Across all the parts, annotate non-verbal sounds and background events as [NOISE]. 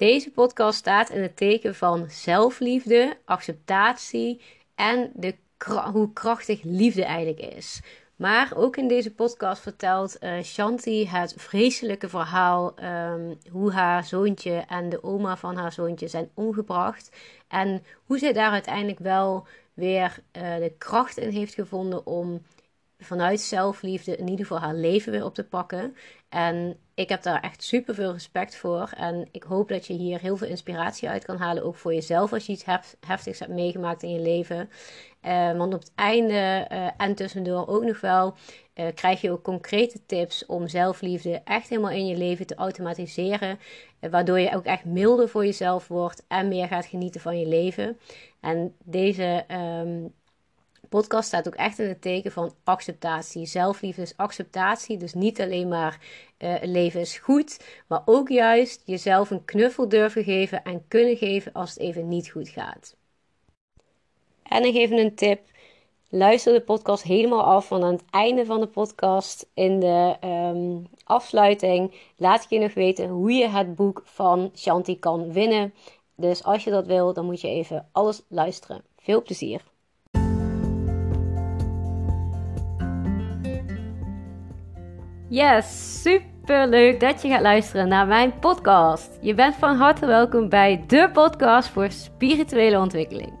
Deze podcast staat in het teken van zelfliefde, acceptatie en de, hoe krachtig liefde eigenlijk is. Maar ook in deze podcast vertelt uh, Shanti het vreselijke verhaal um, hoe haar zoontje en de oma van haar zoontje zijn omgebracht. En hoe zij daar uiteindelijk wel weer uh, de kracht in heeft gevonden om vanuit zelfliefde in ieder geval haar leven weer op te pakken. En ik heb daar echt super veel respect voor. En ik hoop dat je hier heel veel inspiratie uit kan halen. Ook voor jezelf als je iets heftigs hebt meegemaakt in je leven. Uh, want op het einde uh, en tussendoor ook nog wel uh, krijg je ook concrete tips om zelfliefde echt helemaal in je leven te automatiseren. waardoor je ook echt milder voor jezelf wordt en meer gaat genieten van je leven. En deze um, podcast staat ook echt in het teken van acceptatie. Zelfliefde is acceptatie. Dus niet alleen maar uh, leven is goed, maar ook juist jezelf een knuffel durven geven en kunnen geven als het even niet goed gaat. En ik geef een tip. Luister de podcast helemaal af, want aan het einde van de podcast, in de um, afsluiting, laat ik je nog weten hoe je het boek van Shanti kan winnen. Dus als je dat wil, dan moet je even alles luisteren. Veel plezier! Yes, super leuk dat je gaat luisteren naar mijn podcast. Je bent van harte welkom bij de podcast voor spirituele ontwikkeling.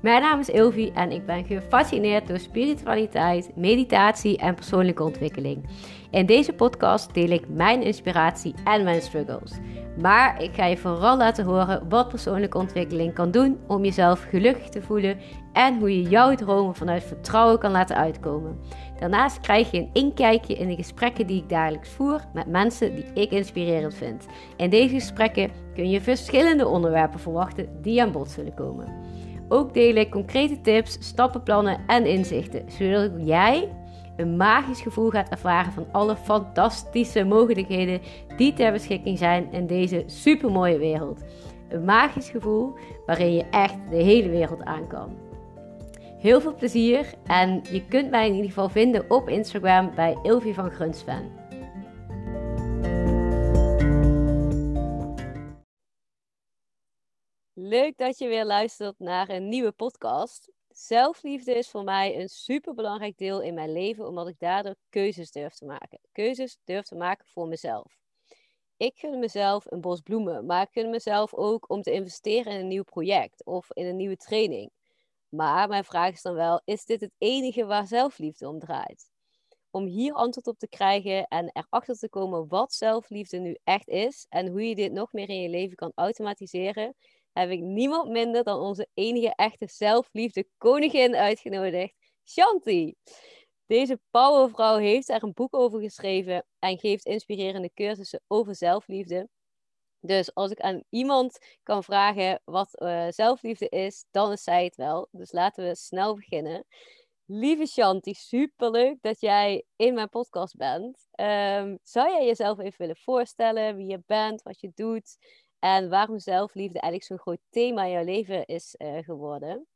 Mijn naam is Ilvi en ik ben gefascineerd door spiritualiteit, meditatie en persoonlijke ontwikkeling. In deze podcast deel ik mijn inspiratie en mijn struggles. Maar ik ga je vooral laten horen wat persoonlijke ontwikkeling kan doen om jezelf gelukkig te voelen en hoe je jouw dromen vanuit vertrouwen kan laten uitkomen. Daarnaast krijg je een inkijkje in de gesprekken die ik dagelijks voer met mensen die ik inspirerend vind. In deze gesprekken kun je verschillende onderwerpen verwachten die aan bod zullen komen. Ook deel ik concrete tips, stappenplannen en inzichten, zodat jij een magisch gevoel gaat ervaren van alle fantastische mogelijkheden die ter beschikking zijn in deze supermooie wereld. Een magisch gevoel waarin je echt de hele wereld aan kan. Heel veel plezier en je kunt mij in ieder geval vinden op Instagram bij Ilvi van Grunsven. Leuk dat je weer luistert naar een nieuwe podcast. Zelfliefde is voor mij een superbelangrijk deel in mijn leven, omdat ik daardoor keuzes durf te maken. Keuzes durf te maken voor mezelf. Ik gun mezelf een bos bloemen, maar ik gun mezelf ook om te investeren in een nieuw project of in een nieuwe training. Maar mijn vraag is dan wel: is dit het enige waar zelfliefde om draait? Om hier antwoord op te krijgen en erachter te komen wat zelfliefde nu echt is en hoe je dit nog meer in je leven kan automatiseren, heb ik niemand minder dan onze enige echte zelfliefde koningin uitgenodigd, Shanti. Deze powervrouw heeft er een boek over geschreven en geeft inspirerende cursussen over zelfliefde. Dus als ik aan iemand kan vragen wat uh, zelfliefde is, dan is zij het wel. Dus laten we snel beginnen. Lieve Shanti, superleuk dat jij in mijn podcast bent. Um, zou jij jezelf even willen voorstellen wie je bent, wat je doet en waarom zelfliefde eigenlijk zo'n groot thema in jouw leven is uh, geworden?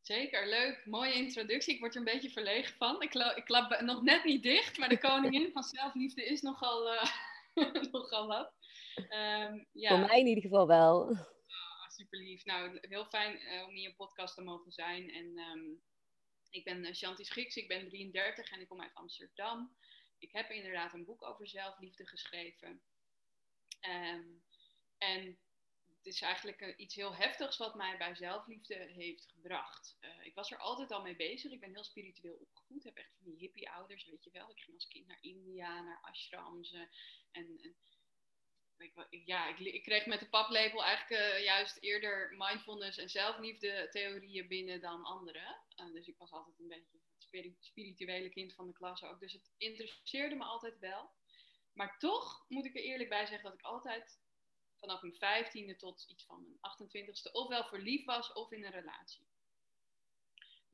Zeker, leuk. Mooie introductie. Ik word er een beetje verlegen van. Ik, ik klap nog net niet dicht, maar de koningin van zelfliefde is nogal, uh, [LAUGHS] nogal wat. Um, ja. Voor mij in ieder geval wel. Oh, super lief. Nou, heel fijn uh, om in je podcast te mogen zijn. En um, ik ben uh, Shanti Schiks, ik ben 33 en ik kom uit Amsterdam. Ik heb inderdaad een boek over zelfliefde geschreven. Um, en het is eigenlijk uh, iets heel heftigs wat mij bij zelfliefde heeft gebracht. Uh, ik was er altijd al mee bezig. Ik ben heel spiritueel opgevoed. Ik heb echt van die hippie ouders, weet je wel. Ik ging als kind naar India, naar ashrams. en, en ik, ja, ik, kreeg met de paplepel eigenlijk uh, juist eerder mindfulness en zelfliefde theorieën binnen dan andere. Uh, dus ik was altijd een beetje het spirituele kind van de klas ook. Dus het interesseerde me altijd wel. Maar toch moet ik er eerlijk bij zeggen dat ik altijd vanaf mijn vijftiende tot iets van mijn 28ste ofwel verliefd was of in een relatie.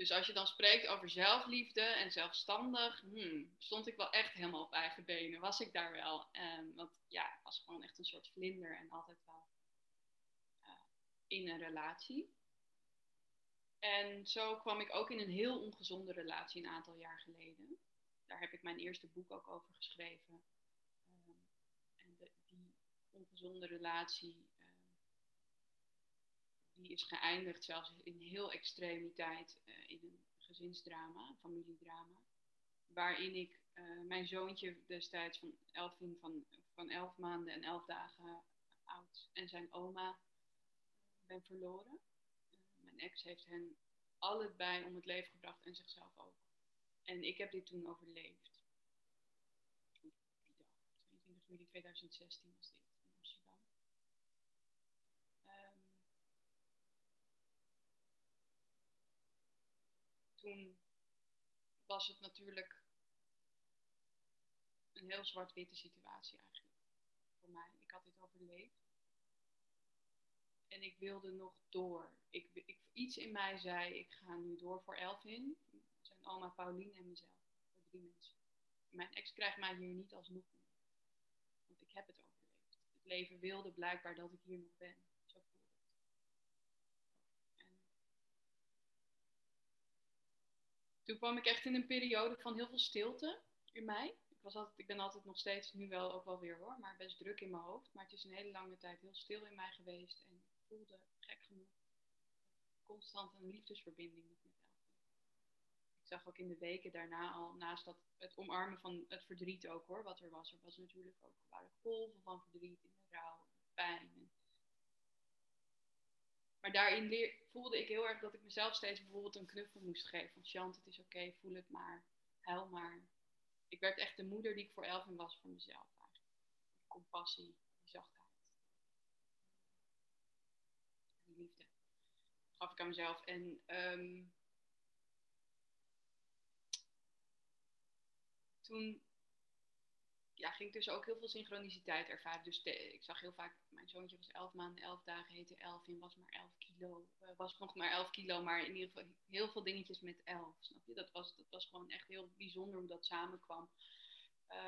Dus als je dan spreekt over zelfliefde en zelfstandig, hmm, stond ik wel echt helemaal op eigen benen. Was ik daar wel. Um, want ja, ik was gewoon echt een soort vlinder en altijd wel uh, in een relatie. En zo kwam ik ook in een heel ongezonde relatie een aantal jaar geleden. Daar heb ik mijn eerste boek ook over geschreven. Um, en de, die ongezonde relatie. Die is geëindigd zelfs in heel extremiteit uh, in een gezinsdrama, familiedrama. Waarin ik uh, mijn zoontje destijds van elf, van, van elf maanden en elf dagen oud en zijn oma ben verloren. mijn ex heeft hen allebei om het leven gebracht en zichzelf ook. En ik heb dit toen overleefd. Die dag, 22 juli 2016 was dit in Amsterdam. Um, toen was het natuurlijk een heel zwart-witte situatie eigenlijk voor mij. Ik had dit overleefd. En ik wilde nog door. Ik, ik, iets in mij zei, ik ga nu door voor Elvin, zijn oma Pauline en mezelf. Voor drie mensen. Mijn ex krijgt mij hier niet alsnog. Want ik heb het overleefd. Het leven wilde blijkbaar dat ik hier nog ben. Zo voelde het. En toen kwam ik echt in een periode van heel veel stilte in mij. Ik, was altijd, ik ben altijd nog steeds, nu wel ook wel weer hoor, maar best druk in mijn hoofd. Maar het is een hele lange tijd heel stil in mij geweest. En voelde, gek genoeg, constant een liefdesverbinding met Elfie. Ik zag ook in de weken daarna al, naast dat het omarmen van het verdriet ook hoor, wat er was. Er was natuurlijk ook waren golven van verdriet in de rouw, pijn. Maar daarin leer, voelde ik heel erg dat ik mezelf steeds bijvoorbeeld een knuffel moest geven. Van Chant, het is oké, voel het maar, huil maar. Ik werd echt de moeder die ik voor Elvin was voor mezelf eigenlijk. Compassie, liefde. Gaf ik aan mezelf. En um, toen ja, ging ik dus ook heel veel synchroniciteit ervaren. Dus ik zag heel vaak, mijn zoontje was 11 maanden, 11 dagen, heette Elvin, was maar 11 kilo. Uh, was nog maar 11 kilo, maar in ieder geval heel veel dingetjes met 11. Snap je? Dat was, dat was gewoon echt heel bijzonder hoe dat samenkwam.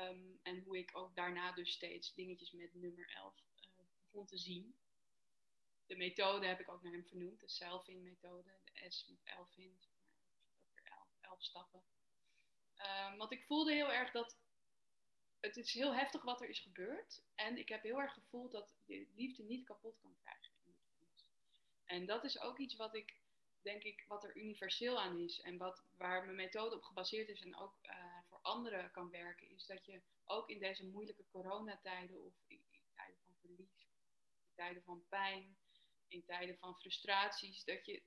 Um, en hoe ik ook daarna dus steeds dingetjes met nummer 11 uh, eh, begon te zien de methode heb ik ook naar hem vernoemd, de Selfin-methode, de S met weer elf, elf stappen. Um, want ik voelde heel erg dat het is heel heftig wat er is gebeurd. En ik heb heel erg gevoeld dat je liefde niet kapot kan krijgen. En dat is ook iets wat ik, denk ik, wat er universeel aan is. En wat, waar mijn methode op gebaseerd is en ook uh, voor anderen kan werken. Is dat je ook in deze moeilijke coronatijden of in, in tijden van verlies, in tijden van pijn, in tijden van frustraties, dat je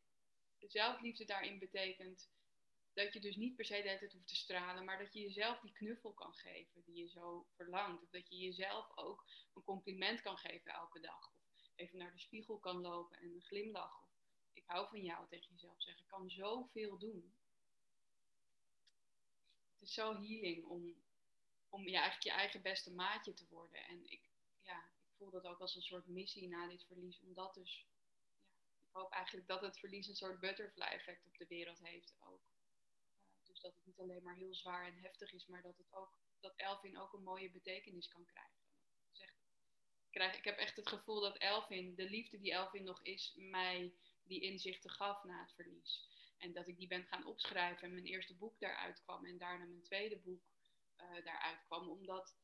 zelfliefde daarin betekent dat je dus niet per se de hele tijd hoeft te stralen, maar dat je jezelf die knuffel kan geven die je zo verlangt. Of dat je jezelf ook een compliment kan geven elke dag. Of even naar de spiegel kan lopen en een glimlach. Of ik hou van jou tegen jezelf zeggen. Ik kan zoveel doen. Het is zo healing om, om je, eigenlijk je eigen beste maatje te worden. En ik, ja, ik voel dat ook als een soort missie na dit verlies. Om dat dus hoop eigenlijk dat het verlies een soort butterfly effect op de wereld heeft ook. Dat het niet alleen maar heel zwaar en heftig is, maar dat, het ook, dat Elvin ook een mooie betekenis kan krijgen. Dus echt, ik, krijg, ik heb echt het gevoel dat Elvin, de liefde die Elvin nog is, mij die inzichten gaf na het verlies. En dat ik die ben gaan opschrijven en mijn eerste boek daaruit kwam en daarna mijn tweede boek uh, daaruit kwam. Omdat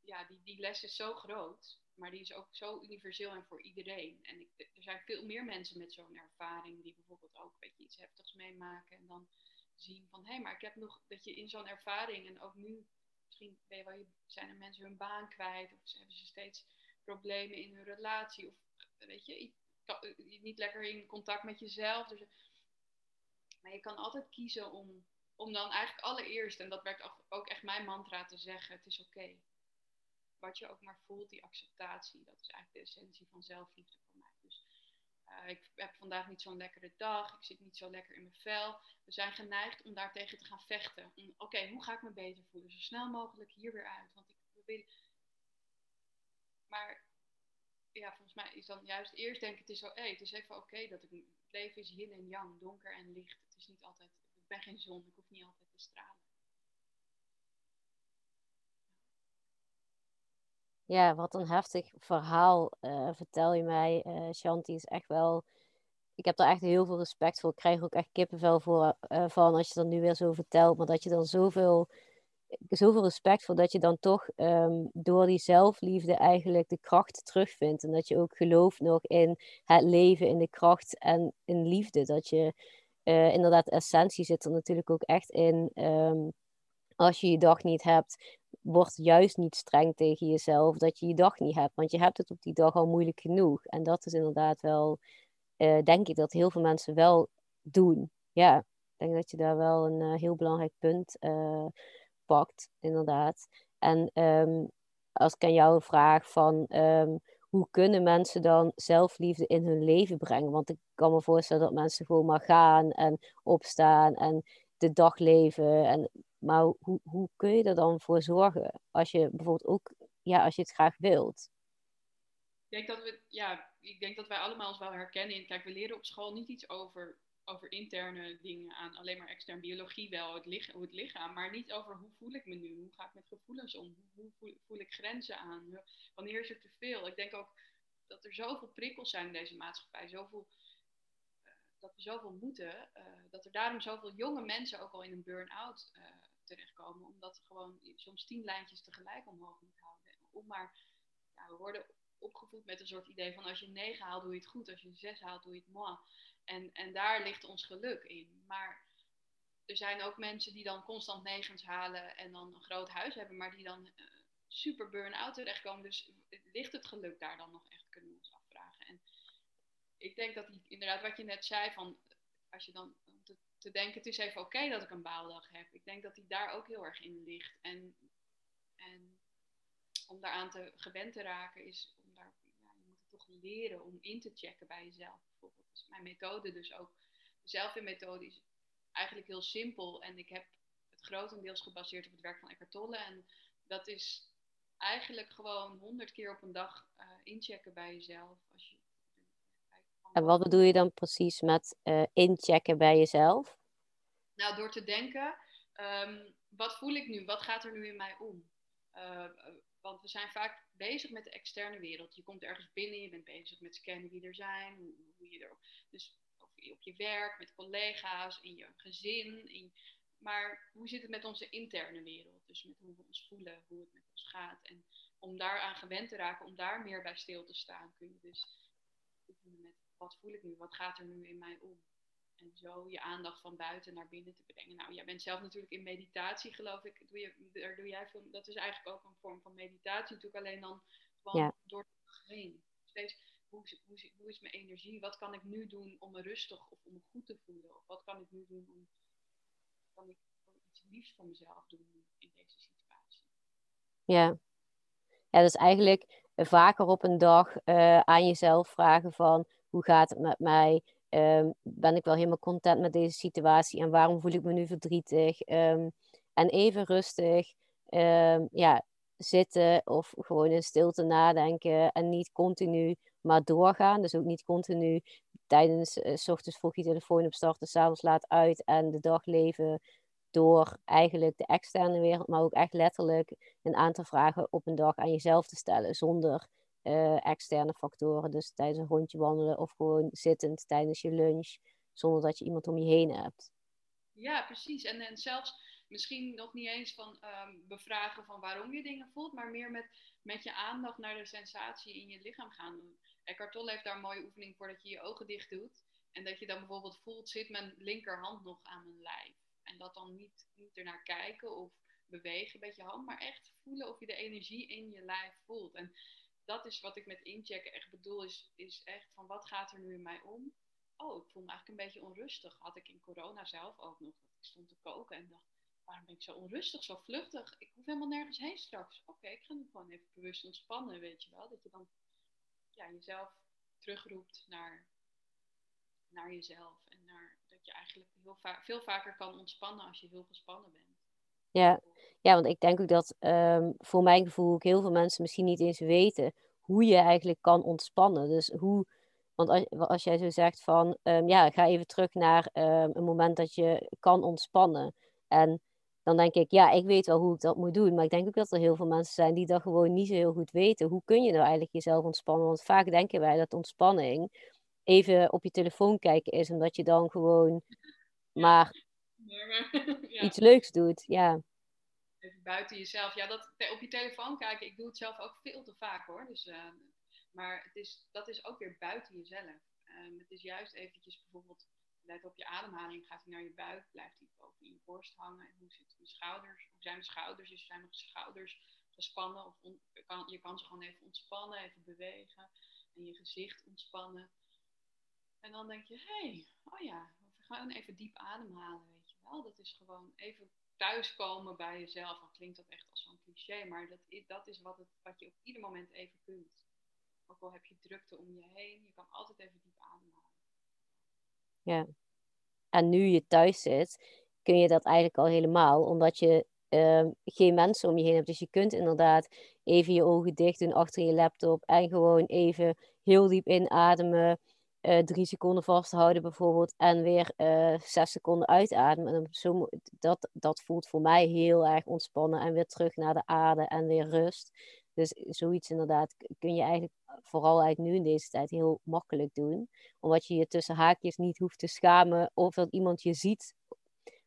ja, die, die les is zo groot. Maar die is ook zo universeel en voor iedereen. En ik, er zijn veel meer mensen met zo'n ervaring die bijvoorbeeld ook een beetje iets heftigs meemaken. En dan zien van, hé, hey, maar ik heb nog dat je in zo'n ervaring en ook nu, misschien ben je wel, zijn er mensen hun baan kwijt of hebben ze steeds problemen in hun relatie. Of weet je, niet lekker in contact met jezelf. Dus, maar je kan altijd kiezen om, om dan eigenlijk allereerst, en dat werkt ook echt mijn mantra te zeggen, het is oké wat je ook maar voelt, die acceptatie. Dat is eigenlijk de essentie van zelfliefde voor mij. Dus uh, ik heb vandaag niet zo'n lekkere dag, ik zit niet zo lekker in mijn vel. We zijn geneigd om daartegen te gaan vechten. Oké, hoe ga ik me beter voelen? Zo snel mogelijk hier weer uit. Want ik wil. Maar ja, volgens mij is dan juist eerst denken: het is zo, hey, het is even oké dat ik. Het leven is yin en yang, donker en licht. Het is niet altijd. Ik ben geen zon, ik hoef niet altijd te stralen. Ja, wat een heftig verhaal uh, vertel je mij. Uh, Shanti is echt wel. Ik heb daar echt heel veel respect voor. Ik krijg er ook echt kippenvel voor, uh, van als je dat nu weer zo vertelt. Maar dat je dan zoveel zoveel respect voor dat je dan toch ehm, door die zelfliefde eigenlijk de kracht terugvindt. En dat je ook gelooft nog in het leven, in de kracht en in liefde. Dat je inderdaad, essentie zit er natuurlijk ook echt in. Ehm, als je je dag niet hebt, word juist niet streng tegen jezelf dat je je dag niet hebt. Want je hebt het op die dag al moeilijk genoeg. En dat is inderdaad wel, uh, denk ik, dat heel veel mensen wel doen. Ja, ik denk dat je daar wel een uh, heel belangrijk punt uh, pakt, inderdaad. En um, als ik aan jou vraag van um, hoe kunnen mensen dan zelfliefde in hun leven brengen? Want ik kan me voorstellen dat mensen gewoon maar gaan en opstaan en de dag leven. En, maar hoe, hoe kun je er dan voor zorgen als je bijvoorbeeld ook, ja, als je het graag wilt? Ik denk dat, we, ja, ik denk dat wij allemaal ons wel herkennen. Kijk, we leren op school niet iets over over interne dingen aan, alleen maar extern biologie wel, het, lichaam, het lichaam, maar niet over hoe voel ik me nu, hoe ga ik met gevoelens om, hoe voel, voel ik grenzen aan, wanneer is er te veel. Ik denk ook dat er zoveel prikkels zijn in deze maatschappij, zoveel, uh, dat we zoveel moeten, uh, dat er daarom zoveel jonge mensen ook al in een burn-out uh, terechtkomen, omdat er gewoon soms tien lijntjes tegelijk omhoog moet houden. Maar, ja, we worden opgevoed met een soort idee van als je negen haalt, doe je het goed, als je zes haalt, doe je het mooi. En, en daar ligt ons geluk in. Maar er zijn ook mensen die dan constant negens halen en dan een groot huis hebben, maar die dan uh, super burn-out terechtkomen. Dus ligt het geluk daar dan nog echt, kunnen we ons afvragen. En ik denk dat die, inderdaad wat je net zei, van als je dan te, denken, het is even oké dat ik een baaldag heb. Ik denk dat die daar ook heel erg in ligt. En, en om daaraan te gewend te raken is om daar, ja, je moet het toch leren om in te checken bij jezelf is mijn methode dus ook. De zelfweermethode is eigenlijk heel simpel. En ik heb het grotendeels gebaseerd op het werk van Eckhart Tolle. En dat is eigenlijk gewoon honderd keer op een dag uh, inchecken bij jezelf. Als en wat bedoel je dan precies met uh, inchecken bij jezelf? Nou, door te denken, um, wat voel ik nu? Wat gaat er nu in mij om? Uh, want we zijn vaak bezig met de externe wereld. Je komt ergens binnen, je bent bezig met scannen wie er zijn, dus op je werk, met collega's, in je gezin. In, maar hoe zit het met onze interne wereld? Dus met hoe we ons voelen, hoe het met ons gaat. En om daaraan gewend te raken, om daar meer bij stil te staan, kun je dus met wat voel ik nu, wat gaat er nu in mij om? En zo je aandacht van buiten naar binnen te brengen. Nou, jij bent zelf natuurlijk in meditatie, geloof ik. Doe je, daar doe jij veel, dat is eigenlijk ook een vorm van meditatie. Natuurlijk alleen dan gewoon door het heen. Steeds, hoe, hoe, hoe, is mijn energie? Wat kan ik nu doen om me rustig of om me goed te voelen? Of wat kan ik nu doen om kan ik iets liefs voor mezelf doen in deze situatie? Ja. Ja, dus eigenlijk vaker op een dag uh, aan jezelf vragen van hoe gaat het met mij? Um, ben ik wel helemaal content met deze situatie en waarom voel ik me nu verdrietig? Um, en even rustig um, ja, zitten of gewoon in stilte nadenken en niet continu maar doorgaan. Dus ook niet continu tijdens, s ochtends vroeg je telefoon opstarten, s'avonds laat uit en de dag leven door eigenlijk de externe wereld, maar ook echt letterlijk een aantal vragen op een dag aan jezelf te stellen zonder uh, externe factoren. Dus tijdens een rondje wandelen of gewoon zittend tijdens je lunch, zonder dat je iemand om je heen hebt. Ja, precies. En, en zelfs misschien nog niet eens van um, bevragen van waarom je dingen voelt, maar meer met, met je aandacht naar de sensatie in je lichaam gaan doen. Eckhart Tolle heeft daar een mooie oefening voor dat je je ogen dicht doet. En dat je dan bijvoorbeeld voelt, zit mijn linkerhand nog aan mijn lijf? En dat dan niet, niet ernaar kijken of bewegen met je hand, maar echt voelen of je de energie in je lijf voelt. En dat is wat ik met inchecken echt bedoel, is, is echt van wat gaat er nu in mij om? Oh, ik voel me eigenlijk een beetje onrustig. Had ik in corona zelf ook nog. Ik stond te koken en dacht, waarom ben ik zo onrustig, zo vluchtig? Ik hoef helemaal nergens heen straks. Oké, ik ga nu gewoon even bewust ontspannen, weet je wel. Dat je dan ja, jezelf terugroept naar, naar jezelf. En naar, dat je eigenlijk heel va veel vaker kan ontspannen als je heel gespannen bent. Ja, ja want ik denk ook dat um, voor mijn gevoel ook heel veel mensen misschien niet eens weten hoe je eigenlijk kan ontspannen. Dus hoe, want als, als jij zo zegt van, um, ja, ga even terug naar um, een moment dat je kan ontspannen. En dan denk ik, ja, ik weet wel hoe ik dat moet doen. Maar ik denk ook dat er heel veel mensen zijn die dat gewoon niet zo heel goed weten. Hoe kun je nou eigenlijk jezelf ontspannen? Want vaak denken wij dat ontspanning even op je telefoon kijken is, omdat je dan gewoon maar [LAUGHS] ja. iets leuks doet. Ja. even buiten jezelf. Ja, dat op je telefoon kijken, ik doe het zelf ook veel te vaak hoor. Dus, uh, maar het is, dat is ook weer buiten jezelf. Um, het is juist eventjes bijvoorbeeld, let op je ademhaling, gaat hij naar je buik, blijft hij boven je borst hangen. En hoe zitten mijn schouders? Hoe zijn mijn schouders? Is zijn mijn schouders gespannen? Of je, kan, je kan ze gewoon even ontspannen, even bewegen. En je gezicht ontspannen. En dan denk je, hé, hey, oh ja, we gaan even diep ademhalen, wel. Dat is gewoon even thuiskomen bij jezelf. Dan klinkt dat echt als zo'n cliché, maar dat is, dat is wat, het, wat je op ieder moment even kunt. Ook al heb je drukte om je heen, je kan altijd even diep ademhalen. Ja. En nu je thuis zit, kun je dat eigenlijk al helemaal, omdat je uh, geen mensen om je heen hebt. Dus je kunt inderdaad even je ogen dicht doen achter je laptop en gewoon even heel diep inademen uh, drie seconden vasthouden bijvoorbeeld en weer uh, zes seconden uitademen. En zo, dat, dat voelt voor mij heel erg ontspannen en weer terug naar de aarde en weer rust. Dus zoiets inderdaad kun je eigenlijk vooral eigenlijk nu in deze tijd heel makkelijk doen. Omdat je je tussen haakjes niet hoeft te schamen of dat iemand je ziet.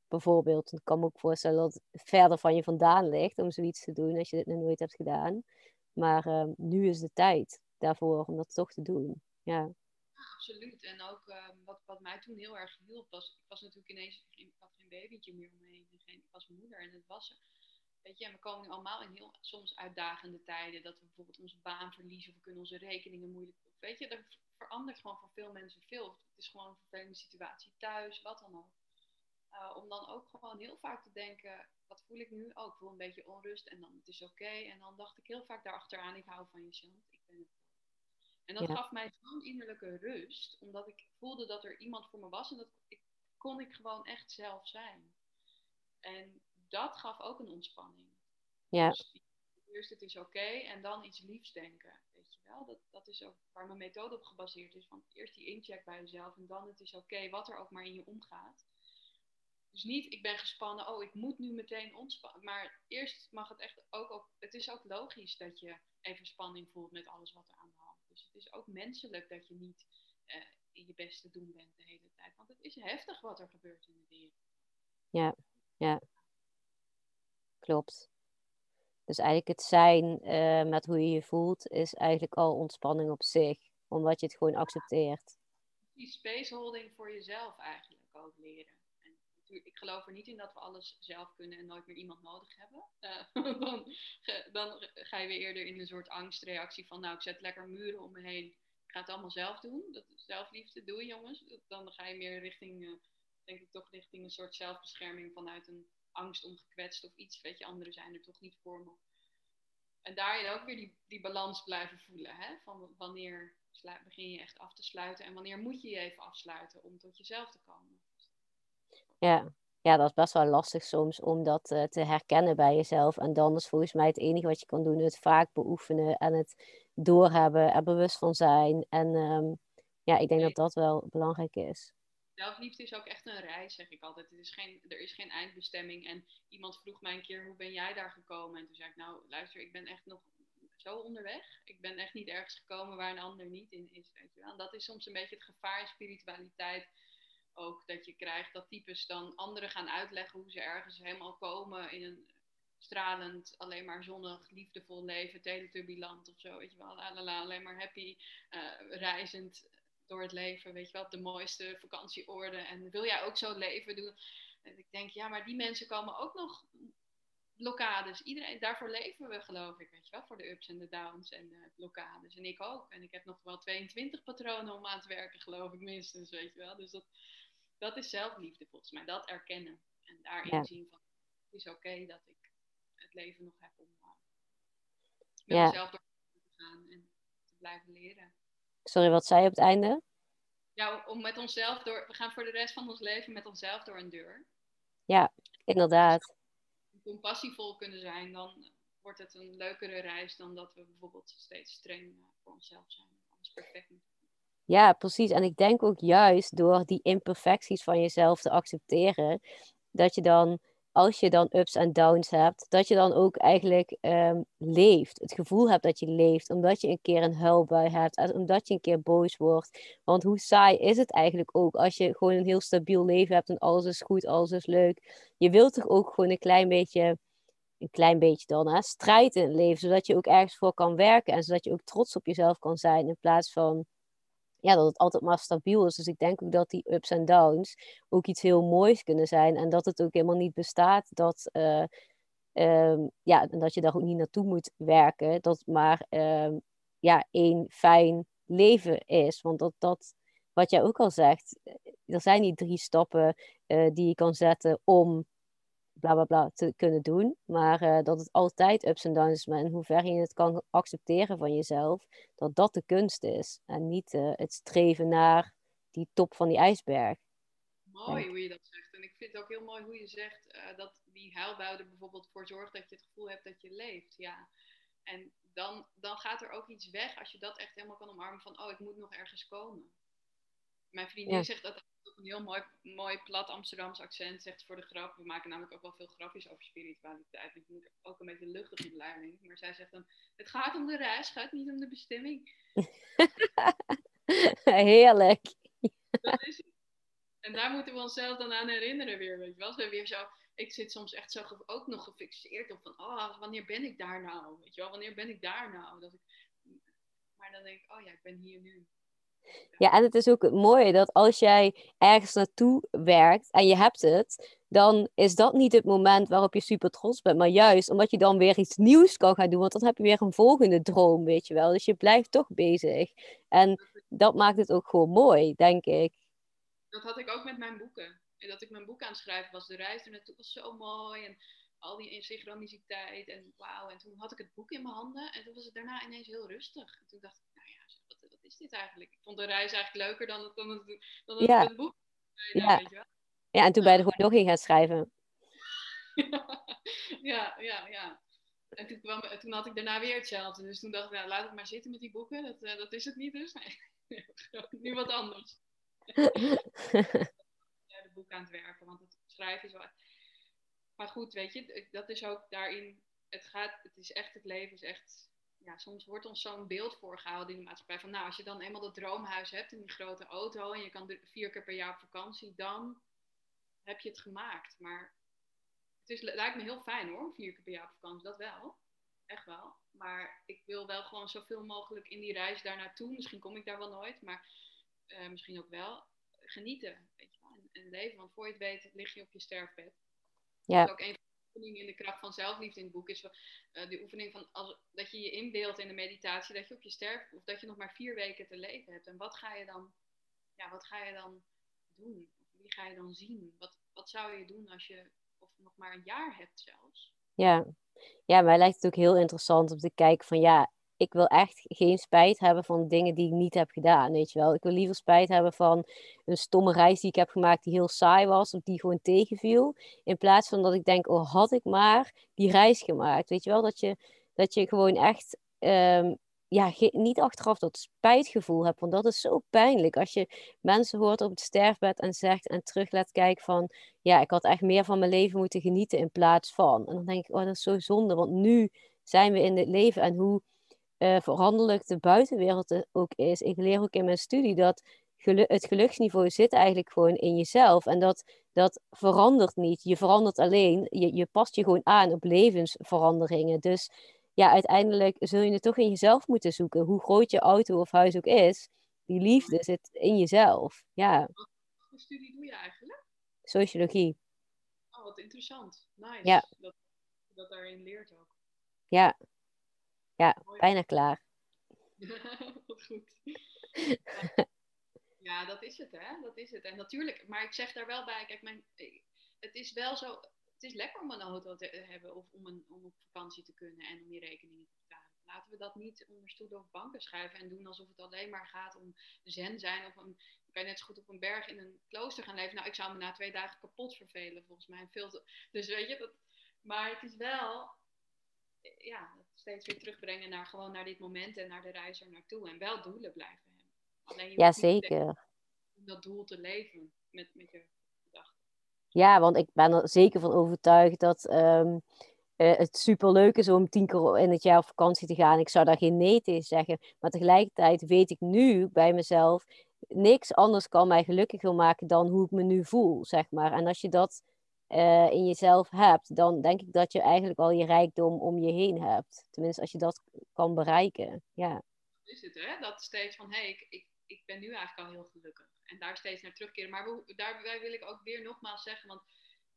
Bijvoorbeeld, ik kan me ook voorstellen dat het verder van je vandaan ligt om zoiets te doen als je dit nog nooit hebt gedaan. Maar uh, nu is de tijd daarvoor om dat toch te doen. Ja absoluut. En ook ehm, wat, wat mij toen heel erg hielp, was, ik was natuurlijk ineens, had geen babytje meer om me heen. Geen, ik was moeder en het was. Weet je, en we komen allemaal in heel soms uitdagende tijden. Dat we bijvoorbeeld onze baan verliezen of we kunnen onze rekeningen moeilijk. Weet je, er verandert gewoon voor veel mensen veel. Het is gewoon een vervelende situatie thuis, wat dan ook. Uh, om dan ook gewoon heel vaak te denken, wat voel ik nu? Oh, ik voel een beetje onrust en dan het is oké. En dan dacht ik heel vaak daarachteraan, ik hou van je, Chant. Ik ben het en dat gaf mij zo'n innerlijke rust, omdat ik voelde dat er iemand voor me was en dat ik, kon ik gewoon echt zelf zijn. En dat gaf ook een ontspanning. Ja. Dus eerst het is oké en dan iets liefs denken. Weet je wel, dat, dat is ook waar mijn methode op gebaseerd is. Van eerst die incheck bij jezelf en dan het is oké, wat er ook maar in je omgaat. Dus niet, ik ben gespannen, oh, ik moet nu meteen ontspannen. Maar eerst mag het echt ook, ook, het is ook logisch dat je even spanning voelt met alles wat er aan dus het is ook menselijk dat je niet uh, in je best te doen bent de hele tijd. Want het is heftig wat er gebeurt in de wereld. Ja, ja. Klopt. Dus eigenlijk het zijn uh, met hoe je je voelt is eigenlijk al ontspanning op zich. Omdat je het gewoon accepteert. Die spaceholding voor jezelf eigenlijk ook leren ik geloof er niet in dat we alles zelf kunnen en nooit meer iemand nodig hebben. Uh, [LAUGHS] dan, dan, ga je weer eerder in een soort angstreactie van, nou, ik zet lekker muren om me heen. Ik ga het allemaal zelf doen. Dat zelfliefde, doe jongens. Dan ga je meer richting, uh, denk ik toch richting een soort zelfbescherming vanuit een angst om gekwetst of iets. Weet je, anderen zijn er toch niet voor me. En daarin ook weer die, die balans blijven voelen. Hè? Van wanneer begin je echt af te sluiten en wanneer moet je je even afsluiten om tot jezelf te komen. Ja. ja, dat is best wel lastig soms om dat uh, te herkennen bij jezelf. En dan is volgens mij het enige wat je kan doen, het vaak beoefenen en het doorhebben er bewust van zijn. En um, ja, ik denk dat dat wel belangrijk is. Zelfliefde is ook echt een reis, zeg ik altijd. Het is geen, er is geen eindbestemming. En iemand vroeg mij een keer, hoe ben jij daar gekomen? En toen zei ik, nou luister, ik ben echt nog zo onderweg. Ik ben echt niet ergens gekomen waar een ander niet in is. Weet je wel. En dat is soms een beetje het gevaar in spiritualiteit ook dat je krijgt dat types dan anderen gaan uitleggen hoe ze ergens helemaal komen in een stralend, alleen maar zonnig, liefdevol leven, teletubbyland of zo, weet je wel, la, alleen maar happy, uh, reizend door het leven, weet je wel, de mooiste vakantieoorden en wil jij ook zo leven doen? En ik denk, ja, maar die mensen komen ook nog blokkades. Iedereen, daarvoor leven we, geloof ik, weet je wel, voor de ups en de downs en de blokkades. En ik ook. En ik heb nog wel 22 patronen om aan te werken, geloof ik, minstens, weet je wel. Dus dat, dat is zelfliefde volgens mij. Dat erkennen. En daarin zien van, het is oké dat ik het leven nog heb om uh, met ja. mezelf door te gaan en te blijven leren. Sorry, wat zei je op het einde? Ja, om met onszelf door, we gaan voor de rest van ons leven met onszelf door een deur. Ja, inderdaad. Als we compassievol kunnen zijn, dan wordt het een leukere reis dan dat we bijvoorbeeld steeds streng eh, voor onszelf zijn. Alles perfect moeten ja, precies. En ik denk ook juist door die imperfecties van jezelf te accepteren, dat je dan, als je dan ups en downs hebt, dat je dan ook eigenlijk um, leeft. Het gevoel hebt dat je leeft, omdat je een keer een huilbui hebt, omdat je een keer boos wordt. Want hoe saai is het eigenlijk ook als je gewoon een heel stabiel leven hebt en alles is goed, alles is leuk. Je wilt toch ook gewoon een klein beetje een klein beetje dan, hè, strijd in het leven, zodat je ook ergens voor kan werken en zodat je ook trots op jezelf kan zijn in plaats van ja, dat het altijd maar stabiel is. Dus ik denk ook dat die ups en downs ook iets heel moois kunnen zijn en dat het ook helemaal niet bestaat dat, uh, ja, dat je daar ook niet naartoe moet werken, dat maar uh, ja, één fijn leven is. Want dat, dat, wat jij ook al zegt, er zijn die drie stappen uh, die je kan zetten om bla bla bla te kunnen doen. Maar uh, dat het altijd ups en downs is. Maar in hoeverre je het kan accepteren van jezelf, dat dat de kunst is. En niet uh, het streven naar die top van die ijsberg. Mooi hoe je dat zegt. En ik vind het ook heel mooi hoe je zegt uh, dat die huilbouw er bijvoorbeeld voor zorgt dat je het gevoel hebt dat je leeft. Ja. En dan, dan gaat er ook iets weg als je dat echt helemaal kan omarmen van, oh, ik moet nog ergens komen. Mijn vriendin ja. zegt dat een heel mooi, mooi plat Amsterdams accent, zegt voor de grap. We maken namelijk ook wel veel grapjes over spiritualiteit. Ik moet ook een beetje luchtig in leiding. Maar zij zegt dan, het gaat om de reis, gaat niet om de bestemming. [LAUGHS] Heerlijk. Dat is het. En daar moeten we onszelf dan aan herinneren weer, weet je wel. we weer zo, ik zit soms echt zo ook nog gefixeerd op van, oh, wanneer ben ik daar nou? Weet je wel, wanneer ben ik daar nou? Dat ik, maar dan denk ik, oh ja, ik ben hier nu. Ja, en het is ook mooi dat als jij ergens naartoe werkt en je hebt het, dan is dat niet het moment waarop je super trots bent, maar juist omdat je dan weer iets nieuws kan gaan doen, want dan heb je weer een volgende droom, weet je wel. Dus je blijft toch bezig. En dat maakt het ook gewoon mooi, denk ik. Dat had ik ook met mijn boeken. Dat ik mijn boek aan het was, de reis er naartoe was zo mooi en al die synchroniciteit en wauw. En toen had ik het boek in mijn handen en toen was het daarna ineens heel rustig. En toen dacht ik, is dit eigenlijk? Ik vond de reis eigenlijk leuker dan het, dan het, dan het, ja. boek. Ja. Weet je wel? ja, en toen ben je er gewoon nog in gaan schrijven. [LAUGHS] ja, ja, ja. En toen, kwam, toen had ik daarna weer hetzelfde. Dus toen dacht ik, nou, laat het maar zitten met die boeken. Dat, uh, dat is het niet dus. Nee. [LAUGHS] nu wat anders. [LAUGHS] ja, de boek aan het werken. Want het schrijven is wel... Maar goed, weet je, dat is ook daarin... Het gaat, het is echt, het leven is echt ja, soms wordt ons zo'n beeld voorgehouden in de maatschappij. Van nou, als je dan eenmaal dat droomhuis hebt in die grote auto en je kan vier keer per jaar op vakantie, dan heb je het gemaakt. Maar het is, lijkt me heel fijn hoor, vier keer per jaar op vakantie, dat wel. Echt wel. Maar ik wil wel gewoon zoveel mogelijk in die reis daar naartoe. Misschien kom ik daar wel nooit, maar uh, misschien ook wel. Genieten, weet je wel. En, en, leven, want voor je het weet lig je op je sterfbed. Ja. Dat is ook een oefening in de kracht van zelfliefde in het boek is uh, de oefening van als, dat je je inbeeldt in de meditatie dat je op je sterft of dat je nog maar vier weken te leven hebt. En wat ga je dan, ja, wat ga je dan doen? Wie ga je dan zien? Wat, wat zou je doen als je of nog maar een jaar hebt zelfs? Ja. ja, mij lijkt het ook heel interessant om te kijken van ja, ik wil echt geen spijt hebben van dingen die ik niet heb gedaan, weet je wel. Ik wil liever spijt hebben van een stomme reis die ik heb gemaakt die heel saai was of die gewoon tegenviel. In plaats van dat ik denk, oh had ik maar die reis gemaakt, weet je wel. Dat je, dat je gewoon echt um, ja, niet achteraf dat spijtgevoel hebt. Want dat is zo pijnlijk. Als je mensen hoort op het sterfbed en zegt en terug laat kijken van... Ja, ik had echt meer van mijn leven moeten genieten in plaats van. En dan denk ik, oh dat is zo zonde. Want nu zijn we in het leven en hoe uh, veranderlijk de buitenwereld ook is. Ik leer ook in mijn studie dat het geluksniveau zit eigenlijk gewoon in jezelf. En dat, dat verandert niet. Je verandert alleen. Je, je past je gewoon aan op levensveranderingen. Dus ja, uiteindelijk zul je het toch in jezelf moeten zoeken. Hoe groot je auto of huis ook is. Die liefde zit in jezelf. Ja. Wat voor studie doe je eigenlijk? Sociologie. Oh, wat interessant. Nice. Ja. Dat, dat daarin leert ook. Ja, ja, bijna klaar. [LAUGHS] Goed. Ja, dat is het, hè? Dat is het. En natuurlijk, maar ik zeg daar wel bij, kijk, mijn, het is wel zo, het is lekker om een auto te hebben of om, een, om op vakantie te kunnen en om je rekeningen te betalen. Laten we dat niet onder stoelen of banken schrijven en doen alsof het alleen maar gaat om zen zijn. Of een, kan je net zo goed op een berg in een klooster gaan leven. Nou, ik zou me na twee dagen kapot vervelen, volgens mij. Veel dus weet je, dat, maar het is wel, ja, steeds weer terugbrengen naar gewoon naar dit moment en naar de reis er naartoe. En wel doelen blijven hebben. Alleen ja, zeker. Om dat doel te leven met, met je gedachten. Ja, want ik ben er zeker van overtuigd dat um, uh, het superleuk is om tien keer in het jaar op vakantie te gaan. Ik zou daar geen nee tegen zeggen. Maar tegelijkertijd weet ik nu bij mezelf, niks anders kan mij gelukkiger maken dan hoe ik me nu voel, zeg maar. En als je dat eh, in jezelf hebt, dan denk ik dat je eigenlijk al je rijkdom om je heen hebt. Tenminste, als je dat kan bereiken. Ja. Is het, hè? Dat steeds van, hé, hey, ik, ik, ik ben nu eigenlijk al heel gelukkig. En daar steeds naar terugkeren. Maar daarbij wil ik ook weer nogmaals zeggen, want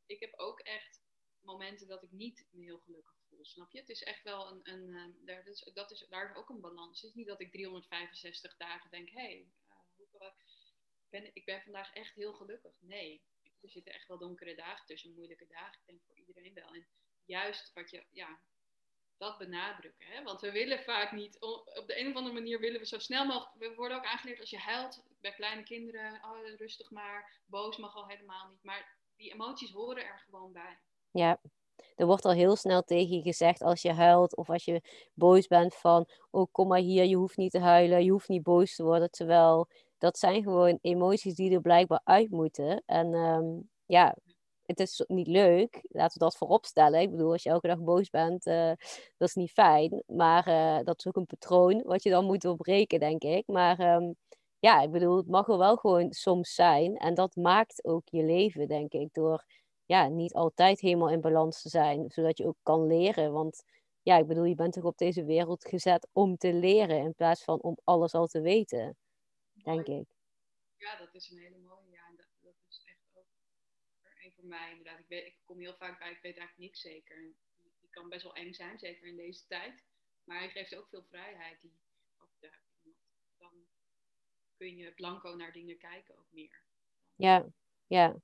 ik heb ook echt momenten dat ik niet me heel gelukkig voel. Snap je? Het is echt wel een. een uh, daar, is, dat is, daar is ook een balans. Het is niet dat ik 365 dagen denk: hé, hey, uh, ben, ik ben vandaag echt heel gelukkig. Nee, er zitten echt wel donkere dagen tussen, moeilijke dagen. Ik denk voor iedereen wel. En juist wat je, ja, dat benadrukken. Hè? Want we willen vaak niet, op de een of andere manier willen we zo snel mogelijk, we worden ook aangeleerd als je huilt bij kleine kinderen, oh, rustig maar, boos mag al helemaal niet. Maar die emoties horen er gewoon bij. Ja, er wordt al heel snel tegen je gezegd als je huilt of als je boos bent van, oh kom maar hier, je hoeft niet te huilen, je hoeft niet boos te worden. Terwijl dat zijn gewoon emoties die er blijkbaar uit moeten. En ehm, ja, het is niet leuk, laten we dat voorop stellen. Ik bedoel, als je elke dag boos bent, uh, dat is niet fijn. Maar uh, dat is ook een patroon wat je dan moet doorbreken, denk ik. Maar um, ja, ik bedoel, het mag er wel gewoon soms zijn. En dat maakt ook je leven, denk ik, door ja, niet altijd helemaal in balans te zijn, zodat je ook kan leren. Want ja, ik bedoel, je bent toch op deze wereld gezet om te leren in plaats van om alles al te weten, denk ik. Ja, dat is een hele mooie. Ja, dat, dat is echt ook een voor mij inderdaad. Ik, weet, ik kom heel vaak bij, ik weet eigenlijk niks zeker. Die kan best wel eng zijn, zeker in deze tijd. Maar hij geeft ook veel vrijheid. Die, dan kun je blanco naar dingen kijken ook meer. Ja, ja.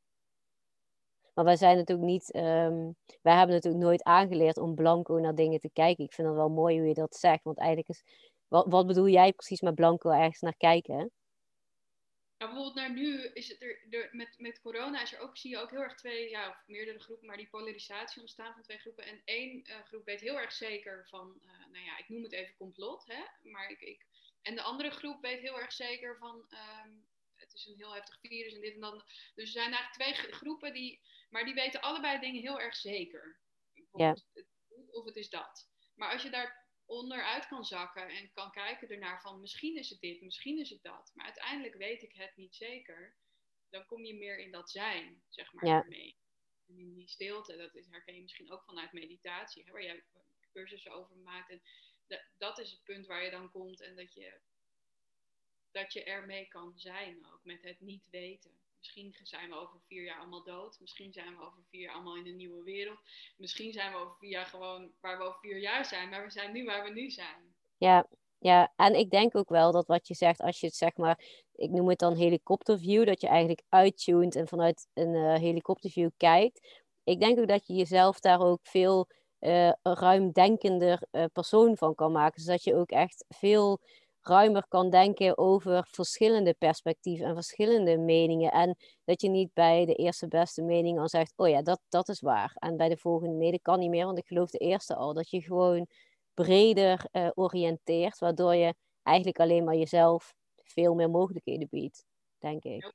Maar wij zijn natuurlijk niet, um, wij hebben natuurlijk nooit aangeleerd om blanco naar dingen te kijken. Ik vind het wel mooi hoe je dat zegt, want eigenlijk is, wat, wat bedoel jij precies met blanco ergens naar kijken? Ja, bijvoorbeeld naar nu is het er, met, met corona is er ook, zie je ook heel erg twee, ja, of meerdere groepen, maar die polarisatie ontstaan van twee groepen. En één uh, groep weet heel erg zeker van, uh, nou ja, ik noem het even complot, hè, maar ik, ik en de andere groep weet heel erg zeker van, um, het is een heel heftig virus en dit en dat. Dus er zijn eigenlijk twee groepen die, maar die weten allebei dingen heel erg zeker. Ja. Of het is dat. Maar als je daar onderuit kan zakken en kan kijken ernaar van misschien is het dit, misschien is het dat. Maar uiteindelijk weet ik het niet zeker. Dan kom je meer in dat zijn, zeg maar, ja. mee. En in die stilte, dat is, herken je misschien ook vanuit meditatie, hè, waar jij cursussen over maakt. En dat is het punt waar je dan komt en dat je, dat je ermee kan zijn ook, met het niet weten. Misschien zijn we over vier jaar allemaal dood. Misschien zijn we over vier jaar allemaal in een nieuwe wereld. Misschien zijn we over vier jaar gewoon waar we over vier jaar zijn. Maar we zijn nu waar we nu zijn. Ja, ja, en ik denk ook wel dat wat je zegt, als je het zeg maar, ik noem het dan helikopterview, dat je eigenlijk uittuned en vanuit een uh, helikopterview kijkt. Ik denk ook dat je jezelf daar ook veel uh, ruimdenkender uh, persoon van kan maken. Zodat je ook echt veel ruimer kan denken over verschillende perspectieven en verschillende meningen. En dat je niet bij de eerste beste mening al zegt, oh ja, dat, dat is waar. En bij de volgende, nee, dat kan niet meer, want ik geloof de eerste al. Dat je gewoon breder uh, oriënteert, waardoor je eigenlijk alleen maar jezelf veel meer mogelijkheden biedt, denk ik.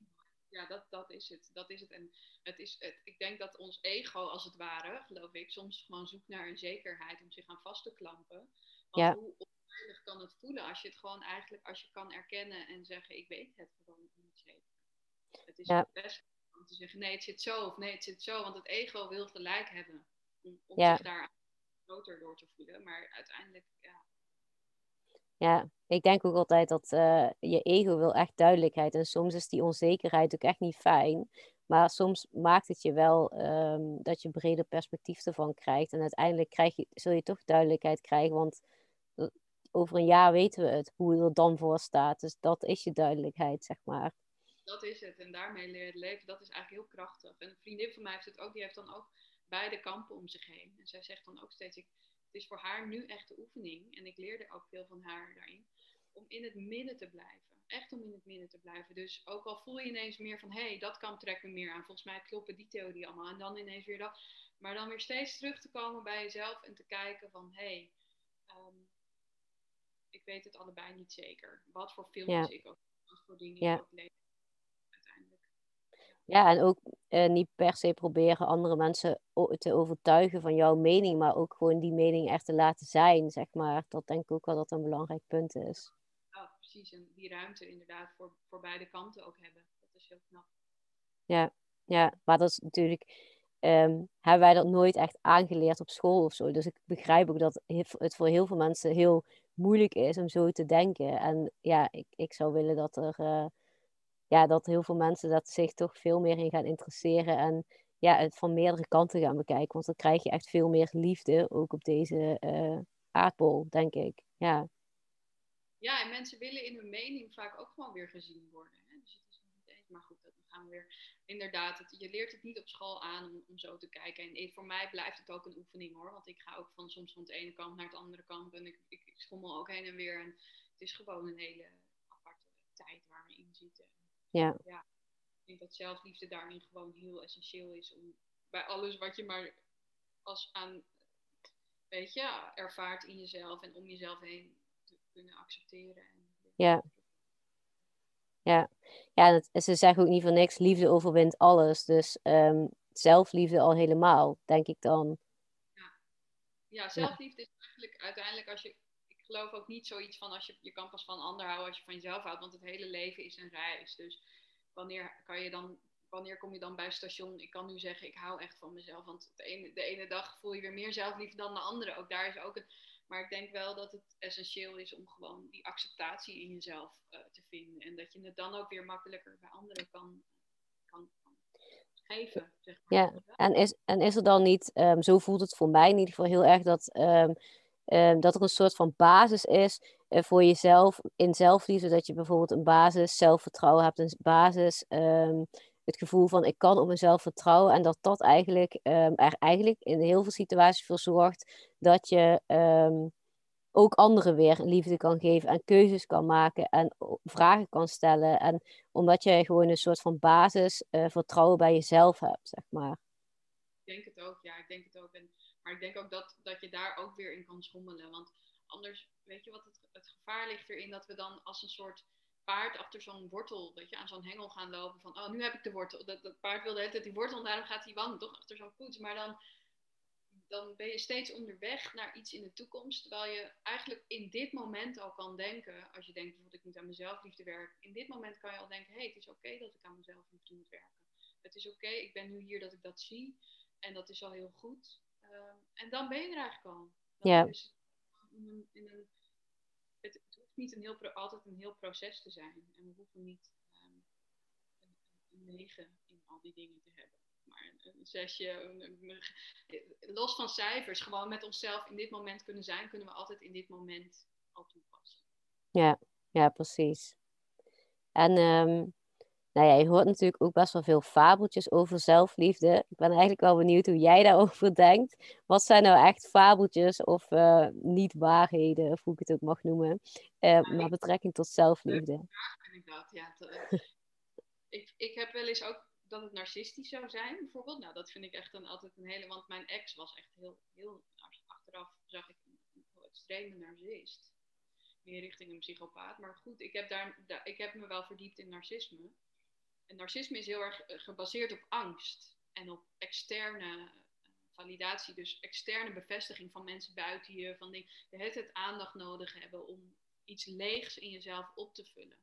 Ja, dat, dat is het. Dat is het. En het is, het, ik denk dat ons ego, als het ware, geloof ik, soms gewoon zoekt naar een zekerheid om zich aan vast te klampen. Want hoe onveilig kan het voelen als je het gewoon eigenlijk, als je kan erkennen en zeggen, ik weet het gewoon niet zeker. Het is ja. best om te zeggen, nee, het zit zo of nee, het zit zo, want het ego wil gelijk hebben om, om zich daar groter door te voelen. Maar uiteindelijk, ja, ja, ik denk ook altijd dat uh, je ego wil echt duidelijkheid. En soms is die onzekerheid ook echt niet fijn. Maar soms maakt het je wel um, dat je breder perspectief ervan krijgt. En uiteindelijk krijg je, zul je toch duidelijkheid krijgen. Want over een jaar weten we het, hoe het er dan voor staat. Dus dat is je duidelijkheid, zeg maar. Dat is het. En daarmee leren leven, dat is eigenlijk heel krachtig. En een vriendin van mij heeft het ook, die heeft dan ook beide kampen om zich heen. En zij zegt dan ook steeds, ik, het is voor haar nu echt de oefening. En ik leerde ook veel van haar daarin. Om in het midden te blijven. Echt om in het midden te blijven. Dus ook al voel je ineens meer van, hé, hey, dat kan trekken me meer aan. Volgens mij kloppen die theorie allemaal. En dan ineens weer dat. Maar dan weer steeds terug te komen bij jezelf en te kijken van, hé, hey, um, ik weet het allebei niet zeker. Wat voor films ik ook, wat voor dingen ja. ik ook lees. Ja, en ook eh, niet per se proberen andere mensen te overtuigen van jouw mening, maar ook gewoon die mening echt te laten zijn, zeg maar. Dat denk ik ook wel dat een belangrijk punt is. Ja, precies. En die ruimte inderdaad voor, voor beide kanten ook hebben. Dat is heel knap. Ja, ja, maar dat is natuurlijk um, hebben wij dat nooit echt aangeleerd op school of zo. Dus ik begrijp ook dat het voor heel veel mensen heel moeilijk is om zo te denken. En ja, ik, ik zou willen dat er uh, ja, dat heel veel mensen dat zich toch veel meer in gaan interesseren. En ja, het van meerdere kanten gaan bekijken. Want dan krijg je echt veel meer liefde, ook op deze uh, aardbol, denk ik. Ja. ja, en mensen willen in hun mening vaak ook gewoon weer gezien worden. Hè? Dus het is niet eens, maar goed, dan gaan we weer. Inderdaad, het, je leert het niet op school aan om, om zo te kijken. En voor mij blijft het ook een oefening hoor. Want ik ga ook van soms van de ene kant naar het andere kant. En ik, ik, ik schommel ook heen en weer. En het is gewoon een hele aparte tijd waar we in zitten. Ja. ja denk dat zelfliefde daarin gewoon heel essentieel is. Om bij alles wat je maar als aan, weet je, ervaart in jezelf en om jezelf heen te kunnen accepteren. Ja. Ja, ja ze zeggen ook niet voor niks, liefde overwint alles. Dus um, zelfliefde al helemaal, denk ik dan. Ja, ja zelfliefde is eigenlijk uiteindelijk als je ik geloof ook niet zoiets van als je je kan pas van ander houden als je van jezelf houdt, want het hele leven is een reis. Dus wanneer kan je dan, wanneer kom je dan bij station? Ik kan nu zeggen, ik hou echt van mezelf. Want de ene, de ene dag voel je weer meer zelfliefde dan de andere. Ook daar is ook een. Maar ik denk wel dat het essentieel is om gewoon die acceptatie in jezelf uh, te vinden. En dat je het dan ook weer makkelijker bij anderen kan, kan, kan geven. Zeg maar. Ja, en is, en is er dan niet, um, zo voelt het voor mij in ieder geval heel erg, dat, um, um, dat er een soort van basis is uh, voor jezelf in zelfliefde. Dat je bijvoorbeeld een basis zelfvertrouwen hebt, een basis het gevoel van ik kan op mezelf vertrouwen. En dat dat eigenlijk um, er eigenlijk in heel veel situaties voor zorgt dat je um, ook anderen weer liefde kan geven en keuzes kan maken en vragen kan stellen. En omdat je gewoon een soort van basis uh, vertrouwen bij jezelf hebt, zeg maar. Ik denk het ook, ja, ik denk het ook. Maar ik denk ook dat, dat je daar ook weer in kan schommelen. Want anders, weet je wat het, het gevaar ligt erin dat we dan als een soort paard achter zo'n wortel, weet je, aan zo'n hengel gaan lopen van, oh, nu heb ik de wortel. Dat, dat paard wilde het die wortel en daarom gaat hij wandelen, toch achter zo'n poets. Maar dan, dan ben je steeds onderweg naar iets in de toekomst, terwijl je eigenlijk in dit moment al kan denken, als je denkt bijvoorbeeld ik moet aan mezelf liefde werken, in dit moment kan je al denken, hé, hey, het is oké dat ik aan mezelf liefde moet werken. Het is oké, ik ben nu hier dat ik dat zie en dat is al heel goed. Uh, en dan ben je er eigenlijk al. ja in een, niet een heel, altijd een heel proces te zijn. En we hoeven niet um, een, een negen in al die dingen te hebben. Maar een, een zesje, een, los van cijfers, gewoon met onszelf in dit moment kunnen zijn, kunnen we altijd in dit moment al toepassen. Ja, ja precies. En um, nou ja, je hoort natuurlijk ook best wel veel fabeltjes over zelfliefde. Ik ben eigenlijk wel benieuwd hoe jij daarover [LAUGHS] denkt. Wat zijn nou echt fabeltjes of uh, niet-waarheden, of hoe ik het ook mag noemen, uh, met betrekking tot zelfliefde? Ja, inderdaad. Ja, [LAUGHS] ik, ik heb wel eens ook dat het narcistisch zou zijn, bijvoorbeeld. Nou, dat vind ik echt een, altijd een hele... Want mijn ex was echt heel... heel achteraf zag ik een, een extreme narcist. Meer richting een psychopaat. Maar goed, ik heb, daar, ik heb me wel verdiept in narcisme. Narcisme is heel erg eh, gebaseerd op angst en op externe eh, validatie, dus externe bevestiging van mensen buiten je, van die het aandacht nodig hebben om iets leegs in jezelf op te vullen.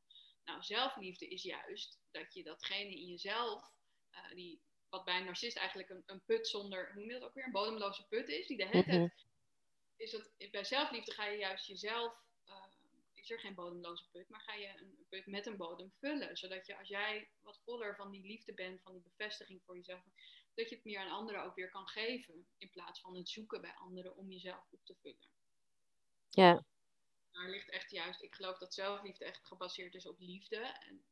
Nou, zelfliefde is juist dat je datgene in jezelf, uh, die, wat bij een narcist eigenlijk een, een, put zonder, hoe noem je dat ook weer, een bodemloze put is, die de het, mm is dat bij zelfliefde ga je juist jezelf is er geen bodemloze put, maar ga je een put met een bodem vullen. Zodat je als jij wat voller van die liefde bent, van die bevestiging voor jezelf, dat je het meer aan anderen ook weer kan geven. In plaats van het zoeken bij anderen om jezelf op te vullen. Ja. Daar ligt echt juist, ik geloof dat zelfliefde echt gebaseerd is op liefde. En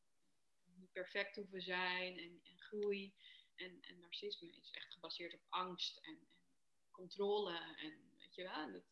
niet perfect hoeven zijn en, en groei. En, en, narcisme is echt gebaseerd op angst en, en controle. En weet je wel, dat,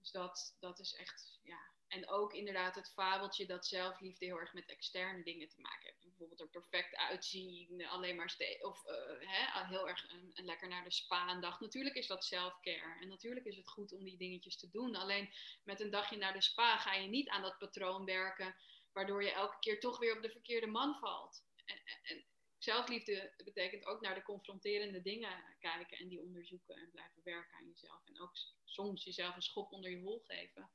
dus dat, dat is echt, ja, en ook inderdaad het fabeltje dat zelfliefde heel erg met externe dingen te maken heeft. Bijvoorbeeld er perfect uitzien, alleen maar of uh, hè, heel erg een, een, lekker naar de spa een dag. Natuurlijk is dat self-care en natuurlijk is het goed om die dingetjes te doen. Alleen met een dagje naar de spa ga je niet aan dat patroon werken, waardoor je elke keer toch weer op de verkeerde man valt. En, en zelfliefde betekent ook naar de confronterende dingen kijken en die onderzoeken en blijven werken aan jezelf. En ook soms jezelf een schop onder je hol geven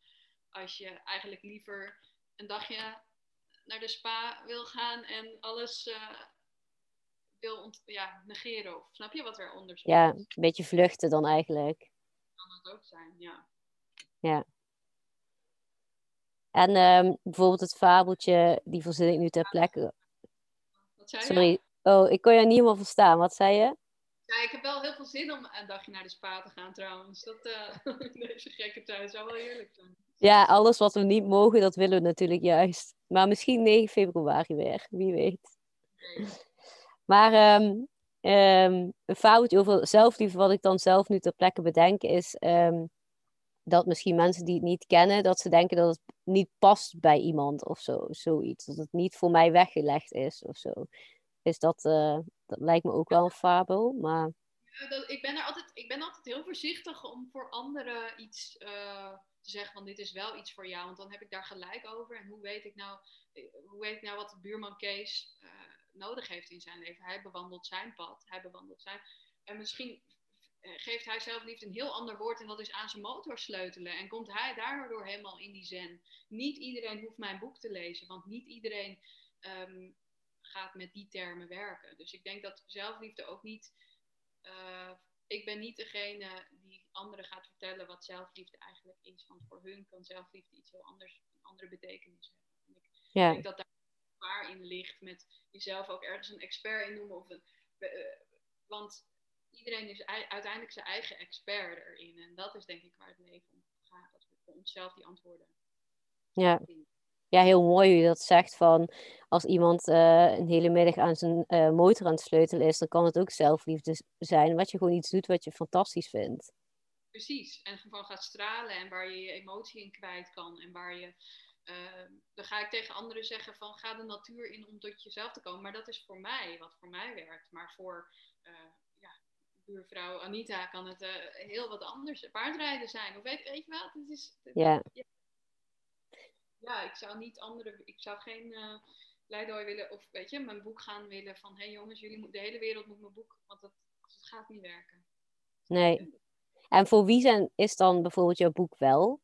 als je eigenlijk liever een dagje naar de spa wil gaan en alles uh, wil ja, negeren. Of snap je wat eronder zit? Ja, een beetje vluchten dan eigenlijk. Kan dat ook zijn, ja. Ja. En um, bijvoorbeeld het fabeltje, die verzin ik nu ter plekke. Wat zei Sorry. Je? Oh, ik kon je niet helemaal verstaan. Wat zei je? Ja, ik heb wel heel veel zin om een dagje naar de spa te gaan trouwens. Dat, uh, [LAUGHS] deze gekke tijd zou wel heerlijk zijn. Ja, alles wat we niet mogen, dat willen we natuurlijk juist. Maar misschien 9 februari weer, wie weet. Maar um, um, een foutje over zelfliefde, wat ik dan zelf nu ter plekke bedenk, is um, dat misschien mensen die het niet kennen, dat ze denken dat het niet past bij iemand of zo, zoiets. Dat het niet voor mij weggelegd is of zo. Dus dat, uh, dat lijkt me ook wel een fabel, maar... Ja, dat, ik, ben er altijd, ik ben altijd heel voorzichtig om voor anderen iets uh, te zeggen van dit is wel iets voor jou, want dan heb ik daar gelijk over. En hoe weet ik nou, eh, hoe weet ik nou wat de buurman Kees nodig heeft in zijn leven? Hij bewandelt zijn pad, hij bewandelt zijn... En misschien geeft hij zelf liefde een heel ander woord en dat is aan zijn motor sleutelen. En komt hij daardoor helemaal in die zen. Niet iedereen hoeft mijn boek te lezen, want niet iedereen um, gaat met die termen werken. Dus ik denk dat zelfliefde ook niet. Uh, ik ben niet degene die anderen gaat vertellen wat zelfliefde eigenlijk is. Want voor hun kan zelfliefde iets heel anders, een andere betekenis hebben. ik denk dat daar waar in ligt met jezelf ook ergens een expert in noemen. Of een, uh, want iedereen is uiteindelijk zijn eigen expert erin. En dat is denk ik waar het leven om gaat. Dat we voor onszelf die antwoorden ja. Ja, heel mooi hoe je dat zegt van als iemand uh, een hele middag aan zijn uh, motor aan het sleutelen is, dan kan het ook zelfliefde zijn, wat je gewoon iets doet wat je fantastisch vindt. Precies, en gewoon gaat stralen en waar je je emotie in kwijt kan en waar je, uh, dan ga ik tegen anderen zeggen van ga de natuur in om tot jezelf te komen, maar dat is voor mij, wat voor mij werkt, maar voor buurvrouw Anita kan het heel wat anders paardrijden zijn. Of weet, weet je wel, het is... ja. Ja. ik zou niet andere... Ik zou geen uh, leidooi willen... Of weet je, mijn boek gaan willen van... Hé hey jongens, jullie moet, de hele wereld moet mijn boek... Want dat, dat gaat niet werken. Nee. En voor wie zijn, is dan bijvoorbeeld jouw boek wel?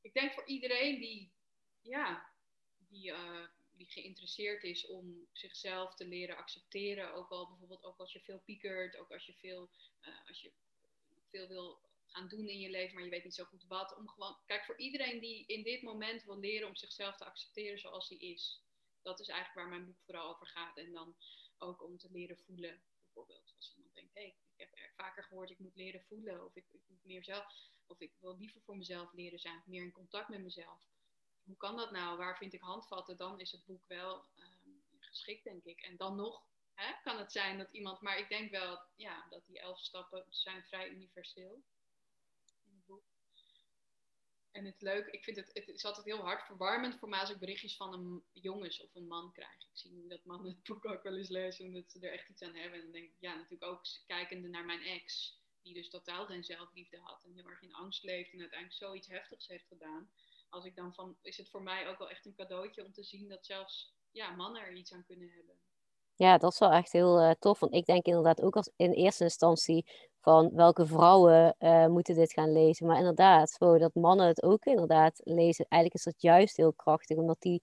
Ik denk voor iedereen die... Ja, die... Uh, die geïnteresseerd is om zichzelf te leren accepteren. Ook al bijvoorbeeld ook als je veel piekert, ook als je veel, uh, als je veel wil gaan doen in je leven, maar je weet niet zo goed wat. Om gewoon, kijk, voor iedereen die in dit moment wil leren om zichzelf te accepteren zoals hij is. Dat is eigenlijk waar mijn boek vooral over gaat. En dan ook om te leren voelen, bijvoorbeeld. Als iemand denkt, hé, hey, ik heb er vaker gehoord, ik moet leren voelen. Of ik, ik moet meer zelf, of ik wil liever voor mezelf leren zijn, meer in contact met mezelf hoe kan dat nou? Waar vind ik handvatten? Dan is het boek wel um, geschikt, denk ik. En dan nog hè, kan het zijn dat iemand, maar ik denk wel ja, dat die elf stappen zijn vrij universeel. En het leuk, ik vind het, het is altijd heel hard verwarmend voor mij als ik berichtjes van een jongens of een man krijg. Ik zie dat mannen het boek ook wel eens lezen en dat ze er echt iets aan hebben. En dan denk ik, ja, natuurlijk ook kijkende naar mijn ex, die dus totaal geen zelfliefde had en heel erg in angst leeft en uiteindelijk zoiets heftigs heeft gedaan als ik dan van, is het voor mij ook wel echt een cadeautje om te zien dat zelfs ja, mannen er iets aan kunnen hebben. Ja, dat is wel echt heel uh, tof. Want ik denk inderdaad ook als in eerste instantie van welke vrouwen uh, moeten dit gaan lezen. Maar inderdaad, wow, dat mannen het ook inderdaad lezen. Eigenlijk is dat juist heel krachtig, omdat die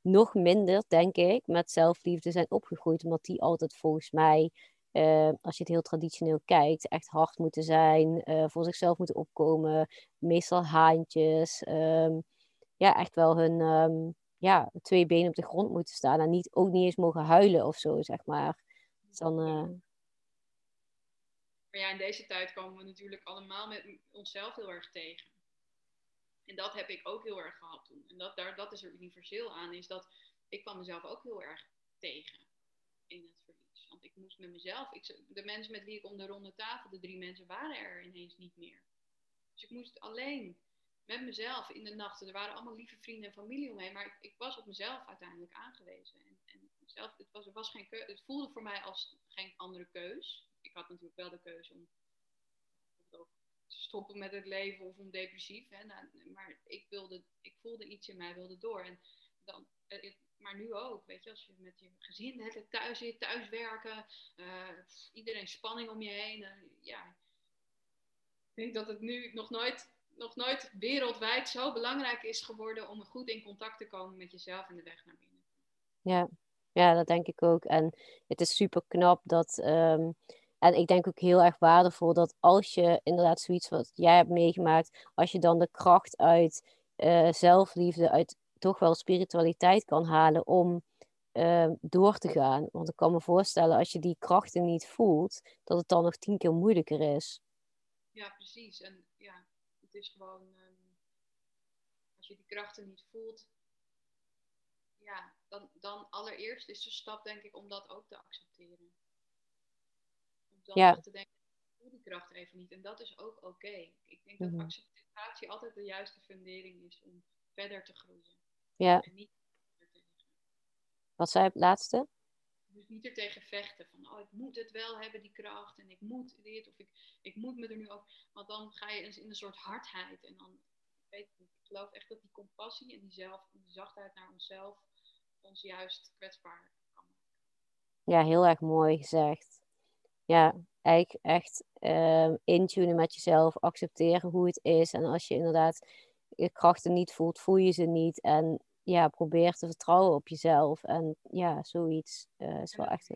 nog minder, denk ik, met zelfliefde zijn opgegroeid. Omdat die altijd volgens mij uh, als je het heel traditioneel kijkt, echt hard moeten zijn, uh, voor zichzelf moeten opkomen, meestal haantjes, um, ja, echt wel hun um, ja, twee benen op de grond moeten staan en niet, ook niet eens mogen huilen of zo, zeg maar. Dus dan. Maar ja, in deze tijd komen we natuurlijk allemaal met onszelf heel erg tegen. En dat heb ik ook heel erg gehad toen. En dat, daar, dat is er universeel aan, is dat ik kwam mezelf ook heel erg tegen in het want ik moest met mezelf, ik, de mensen met wie ik om de ronde tafel, de drie mensen, waren er ineens niet meer. Dus ik moest alleen met mezelf in de nachten. Er waren allemaal lieve vrienden en familie omheen, maar ik, ik was op mezelf uiteindelijk aangewezen. En, en zelf, het, was, was geen het voelde voor mij als geen andere keus. Ik had natuurlijk wel de keuze om te stoppen met het leven of om depressief. Hè, nou, maar ik, wilde, ik voelde iets in mij, wilde door. En dan, eh, maar nu ook, weet je, als je met je gezin hele thuis zit, thuiswerken, uh, iedereen spanning om je heen. Uh, ja, ik denk dat het nu nog nooit, nog nooit wereldwijd zo belangrijk is geworden om goed in contact te komen met jezelf en de weg naar binnen. Ja, Ja, dat denk ik ook. En het is super knap dat. ehm, en ik denk ook heel erg waardevol dat als je inderdaad zoiets wat jij hebt meegemaakt, als je dan de kracht uit eh, zelfliefde, uit toch wel spiritualiteit kan halen om ehm, door te gaan. Want ik kan me voorstellen, als je die krachten niet voelt, dat het dan nog tien keer moeilijker is. Ja, precies. En ja, het is gewoon, ehm, als je die krachten niet voelt, ja, dan, dan allereerst is de stap denk ik om dat ook te accepteren. Dan Ja. te denken, ik voel die kracht even niet. En dat is ook oké. Ik denk dat Mhm. acceptatie altijd de juiste fundering is om verder te groeien. Ja, En niet er tegen. wat zei je het laatste? Dus niet er tegen vechten van, oh, ik moet het wel hebben, die kracht, en ik moet dit, of ik, ik moet me er nu ook. Want dan ga je in een soort hardheid. En dan, ik weet niet, ik geloof echt dat die compassie en die, zelf, die zachtheid naar onszelf ons juist kwetsbaar kan maken. Ja, heel erg mooi gezegd. Ja, eigenlijk echt ehm intunen met jezelf, accepteren hoe het is. En als je inderdaad je krachten niet voelt, voel je ze niet. En ja, probeer te vertrouwen op jezelf. En ja, zoiets eh, is wel echt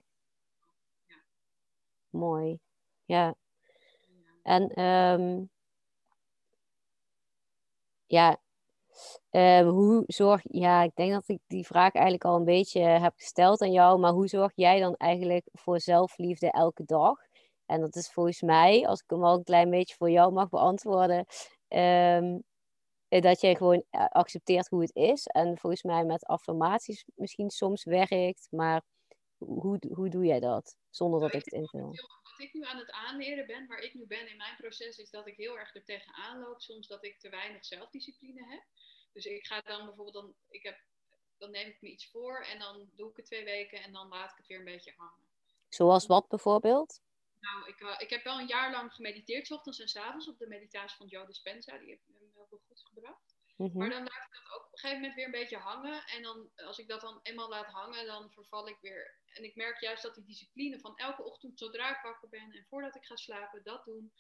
Ja. mooi. Ja, Ja. en ehm, ja, ehm, hoe zorg... Ja, ik denk dat ik die vraag eigenlijk al een beetje heb gesteld aan jou. Maar hoe zorg jij dan eigenlijk voor zelfliefde elke dag? En dat is volgens mij, als ik hem al een klein beetje voor jou mag beantwoorden, ehm, eh, dat jij gewoon eh, accepteert hoe het is. En volgens mij met affirmaties misschien soms werkt. Maar hoe, hoe doe jij dat? Zonder dat Nou, ik het invul. Wat ik nu aan het aanleren ben, waar ik nu ben in mijn proces, is dat ik heel erg er tegenaan loop. Soms dat ik te weinig zelfdiscipline heb. Dus ik ga dan bijvoorbeeld, dan, ik heb, dan neem ik me iets voor en dan doe ik het twee weken en dan laat ik het weer een beetje hangen. Zoals wat bijvoorbeeld? Nou, ik, eh, ik heb wel een jaar lang gemediteerd, 's ochtends en 's avonds, op de meditatie van Joe Dispenza. Die heeft me heel veel goed gebracht. Mhm. Maar dan laat ik dat ook op een gegeven moment weer een beetje hangen. En dan, als ik dat dan eenmaal laat hangen, dan verval ik weer. En ik merk juist dat die discipline van elke ochtend, zodra ik wakker ben en voordat ik ga slapen, dat doen,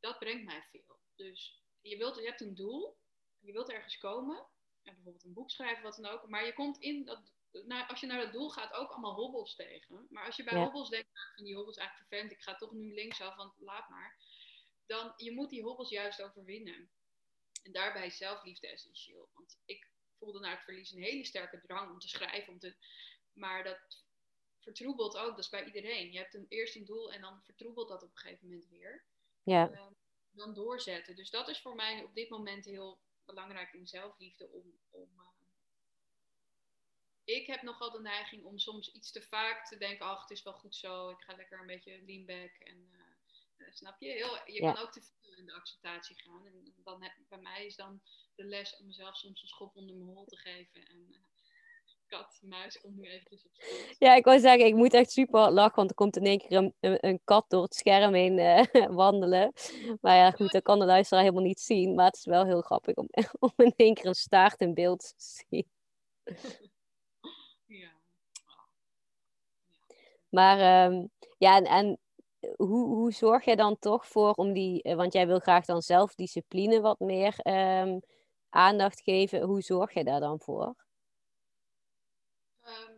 dat brengt mij veel. Dus je, wilt, je hebt een doel, je wilt ergens komen, en bijvoorbeeld een boek schrijven, wat dan ook. Maar je komt in dat, nou, als je naar dat doel gaat, ook allemaal hobbels tegen. Maar als je bij Ja. hobbels denkt, nou, ik vind die hobbels eigenlijk vervelend, ik ga toch nu linksaf, want laat maar. Dan, je moet die hobbels juist overwinnen. En daarbij is zelfliefde essentieel. Want ik voelde na het verlies een hele sterke drang om te schrijven. Om te, maar dat vertroebelt ook, dat is bij iedereen. Je hebt een, eerst een doel en dan vertroebelt dat op een gegeven moment weer. Ja, Ehm, dan doorzetten. Dus dat is voor mij op dit moment heel belangrijk in zelfliefde. Om, om, eh, ik heb nogal de neiging om soms iets te vaak te denken: ach, het is wel goed zo. Ik ga lekker een beetje lean back. En, eh, snap je? Heel, je Ja. kan ook te veel in de acceptatie gaan. En dan heb, bij mij is dan de les om mezelf soms een schop onder mijn hol te geven. En eh, kat, muis komt nu eventjes op schoot. ja, ik wou zeggen, ik moet echt super hard lachen, want er komt in één keer een, een, een kat door het scherm heen eh, [LAUGHS] wandelen. Maar ja, goed, dat kan de luisteraar helemaal niet zien. Maar het is wel heel grappig om, [LAUGHS] om in één keer een staart in beeld te zien. [LAUGHS] Ja. Maar ehm, ja, en, en hoe, hoe zorg jij dan toch voor om die, eh, want jij wil graag dan zelfdiscipline wat meer ehm, aandacht geven. Hoe zorg je daar dan voor? Ehm,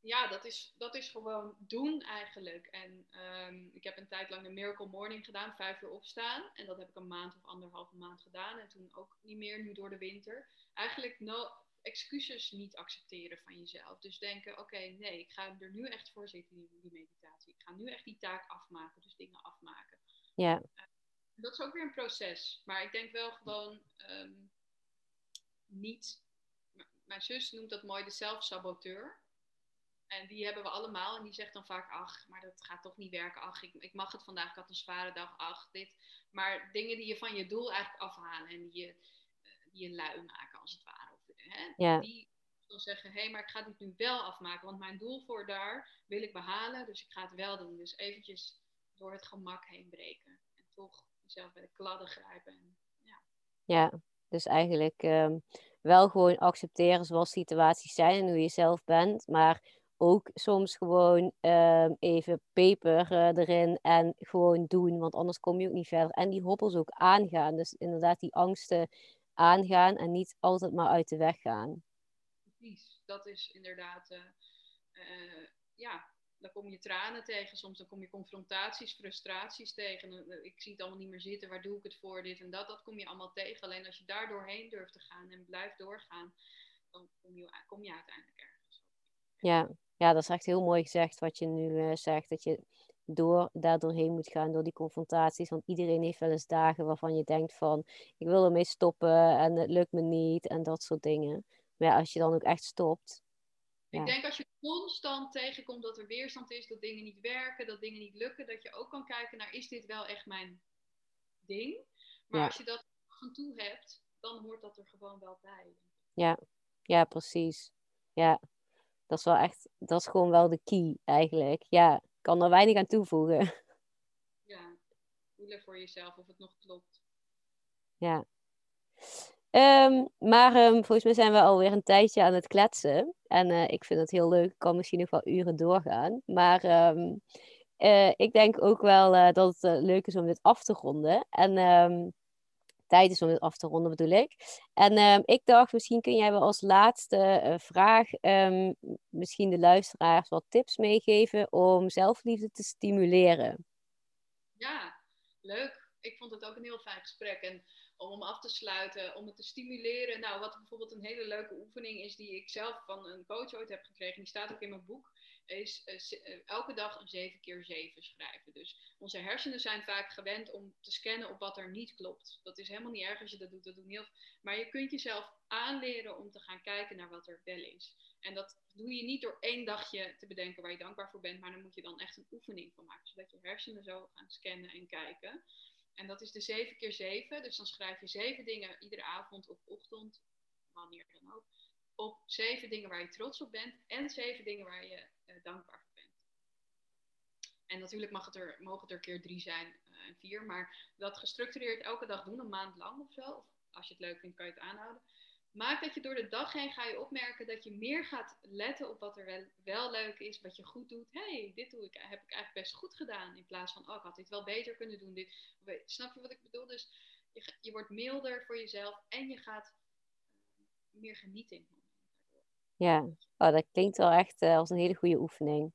ja, dat is, dat is gewoon doen eigenlijk. En ehm, ik heb een tijd lang de Miracle Morning gedaan, vijf uur opstaan. En dat heb ik een maand of anderhalve maand gedaan. En toen ook niet meer, nu door de winter. Eigenlijk excuses niet accepteren van jezelf. Dus denken, oké, nee, ik ga er nu echt voor zitten in die meditatie. Ik ga nu echt die taak afmaken, dus dingen afmaken. Ja, Dat is ook weer een proces. Maar ik denk wel gewoon ehm, niet. m- Mijn zus noemt dat mooi de zelfsaboteur. En die hebben we allemaal. En die zegt dan vaak: Ach, maar dat gaat toch niet werken. Ach, ik, ik mag het vandaag. Ik had een zware dag. Ach, dit. Maar dingen die je van je doel eigenlijk afhalen. En die je, eh, die je lui maken, als het ware. Hè, Ja. Die dan zeggen: Hé, hey, maar ik ga dit nu wel afmaken. Want mijn doel voor daar wil ik behalen. Dus ik ga het wel doen. Dus eventjes door het gemak heen breken. En toch jezelf bij de kladden grijpen. En, ja. ja. Dus eigenlijk ehm, wel gewoon accepteren zoals situaties zijn en hoe je zelf bent. Maar ook soms gewoon ehm, even peper eh, erin en gewoon doen. Want anders kom je ook niet verder. En die hobbels ook aangaan. Dus inderdaad die angsten aangaan en niet altijd maar uit de weg gaan. precies. Dat is inderdaad. eh, eh, ja, dan kom je tranen tegen, soms dan kom je confrontaties, frustraties tegen. Ik zie het allemaal niet meer zitten, waar doe ik het voor, dit en dat. Dat kom je allemaal tegen. Alleen als je daar doorheen durft te gaan en blijft doorgaan, dan kom je, kom je uiteindelijk ergens. Ja, ja, dat is echt heel mooi gezegd wat je nu uh, zegt. Dat je door, daar doorheen moet gaan, door die confrontaties. Want iedereen heeft wel eens dagen waarvan je denkt van... ik wil ermee stoppen en het lukt me niet en dat soort dingen. Maar ja, als je dan ook echt stopt... Ik denk als je constant tegenkomt dat er weerstand is, dat dingen niet werken, dat dingen niet lukken, dat je ook kan kijken naar is dit wel echt mijn ding? Maar als je dat van toe hebt, dan hoort dat er gewoon wel bij. Ja, ja precies. Ja, dat is wel echt, dat is gewoon wel de key eigenlijk. Ja, kan er weinig aan toevoegen. [LAUGHS] Ja, voelen voor jezelf of het nog klopt. Ja. Um, maar um, volgens mij zijn we alweer een tijdje aan het kletsen. En uh, ik vind het heel leuk. Ik kan misschien nog wel uren doorgaan. Maar um, uh, ik denk ook wel uh, dat het leuk is om dit af te ronden. En tijd is om dit af te ronden, bedoel ik. En ik dacht, misschien kun jij wel als laatste vraag misschien de luisteraars wat tips meegeven om zelfliefde te stimuleren. Ja, leuk. Ik vond het ook een heel fijn gesprek. En om hem af te sluiten, om het te stimuleren. Nou, wat bijvoorbeeld een hele leuke oefening is, die ik zelf van een coach ooit heb gekregen, die staat ook in mijn boek, is uh, elke dag een 7 keer 7 schrijven. Dus onze hersenen zijn vaak gewend om te scannen op wat er niet klopt. Dat is helemaal niet erg als je dat doet, dat doen heel Maar je kunt jezelf aanleren om te gaan kijken naar wat er wel is. En dat doe je niet door één dagje te bedenken waar je dankbaar voor bent, maar dan moet je dan echt een oefening van maken, zodat je hersenen zo gaan scannen en kijken. En dat is de 7 keer 7. Dus dan schrijf je zeven dingen iedere avond of ochtend, wanneer dan ook, op zeven dingen waar je trots op bent en zeven dingen waar je uh, dankbaar voor bent. En natuurlijk mag het er, mogen het er keer drie zijn uh, en vier, maar dat gestructureerd elke dag doen, een maand lang of zo. Of als je het leuk vindt, kan je het aanhouden maakt dat je door de dag heen ga je opmerken dat je meer gaat letten op wat er wel, wel leuk is, wat je goed doet. hey, dit doe ik, heb ik eigenlijk best goed gedaan. In plaats van, oh, ik had dit wel beter kunnen doen. Dit, snap je wat ik bedoel? Dus je, je wordt milder voor jezelf en je gaat uh, meer genieten. Ja, oh, dat klinkt wel echt uh, als een hele goede oefening.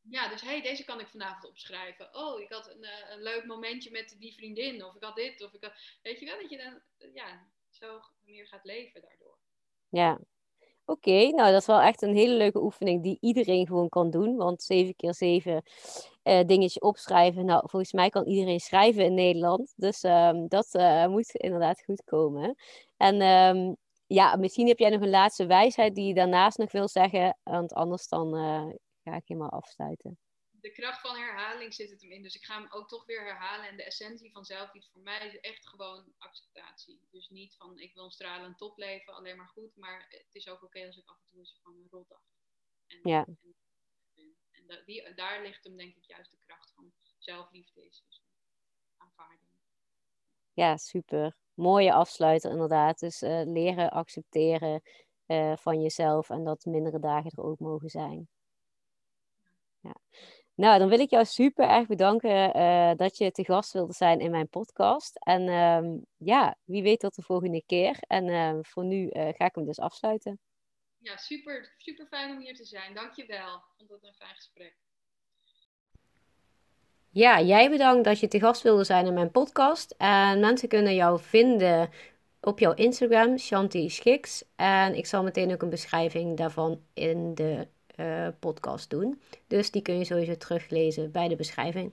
Ja, dus hey, deze kan ik vanavond opschrijven. Oh, ik had een, uh, een leuk momentje met die vriendin. Of ik had dit. Of ik had... Weet je wel, dat je dan... Ja, zo meer gaat leven daardoor. Ja, Oké, nou dat is wel echt een hele leuke oefening die iedereen gewoon kan doen. Want 7 keer 7 uh, dingetje opschrijven. Nou, volgens mij kan iedereen schrijven in Nederland. Dus um, dat uh, moet inderdaad goed komen. En um, ja, misschien heb jij nog een laatste wijsheid die je daarnaast nog wil zeggen. Want anders dan uh, ga ik helemaal afsluiten de kracht van herhaling zit het hem in. Dus ik ga hem ook toch weer herhalen. En de essentie van zelfliefde voor mij is echt gewoon acceptatie. Dus niet van ik wil een stralend topleven, alleen maar goed. Maar het is ook oké als ik af en toe eens van een rotdag. En, ja. En, en, die, daar ligt hem denk ik juist de kracht van zelfliefde is. Dus aanvaarding. Ja, super. Mooie afsluiter inderdaad. Dus uh, leren accepteren uh, van jezelf en dat mindere dagen er ook mogen zijn. Ja. Nou, dan wil ik jou super erg bedanken uh, dat je te gast wilde zijn in mijn podcast. En um, ja, wie weet tot de volgende keer. En uh, voor nu ga ik hem dus afsluiten. Ja, super, super fijn om hier te zijn. Dankjewel. Vond het een fijn gesprek. Ja, jij bedankt dat je te gast wilde zijn in mijn podcast. En mensen kunnen jou vinden op jouw Instagram, Shanti Schiks. En ik zal meteen ook een beschrijving daarvan in de uh, podcast doen. Dus die kun je sowieso teruglezen bij de beschrijving.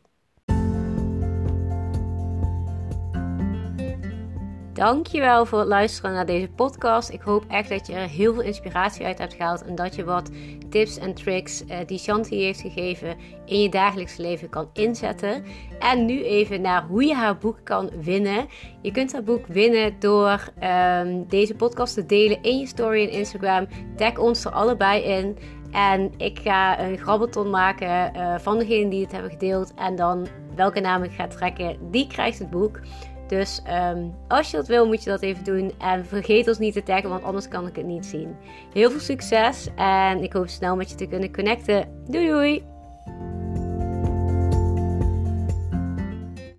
Dankjewel voor het luisteren naar deze podcast. Ik hoop echt dat je er heel veel inspiratie uit hebt gehaald en dat je wat tips en tricks uh, die Shanti heeft gegeven in je dagelijks leven kan inzetten. En nu even naar hoe je haar boek kan winnen. Je kunt haar boek winnen door um, deze podcast te delen in je story en Instagram. Tag ons er allebei in. En ik ga een grabbelton maken uh, van degene die het hebben gedeeld. En dan welke naam ik ga trekken, die krijgt het boek. Dus um, als je dat wil, moet je dat even doen. En vergeet ons niet te taggen, want anders kan ik het niet zien. Heel veel succes en ik hoop snel met je te kunnen connecten. Doei doei!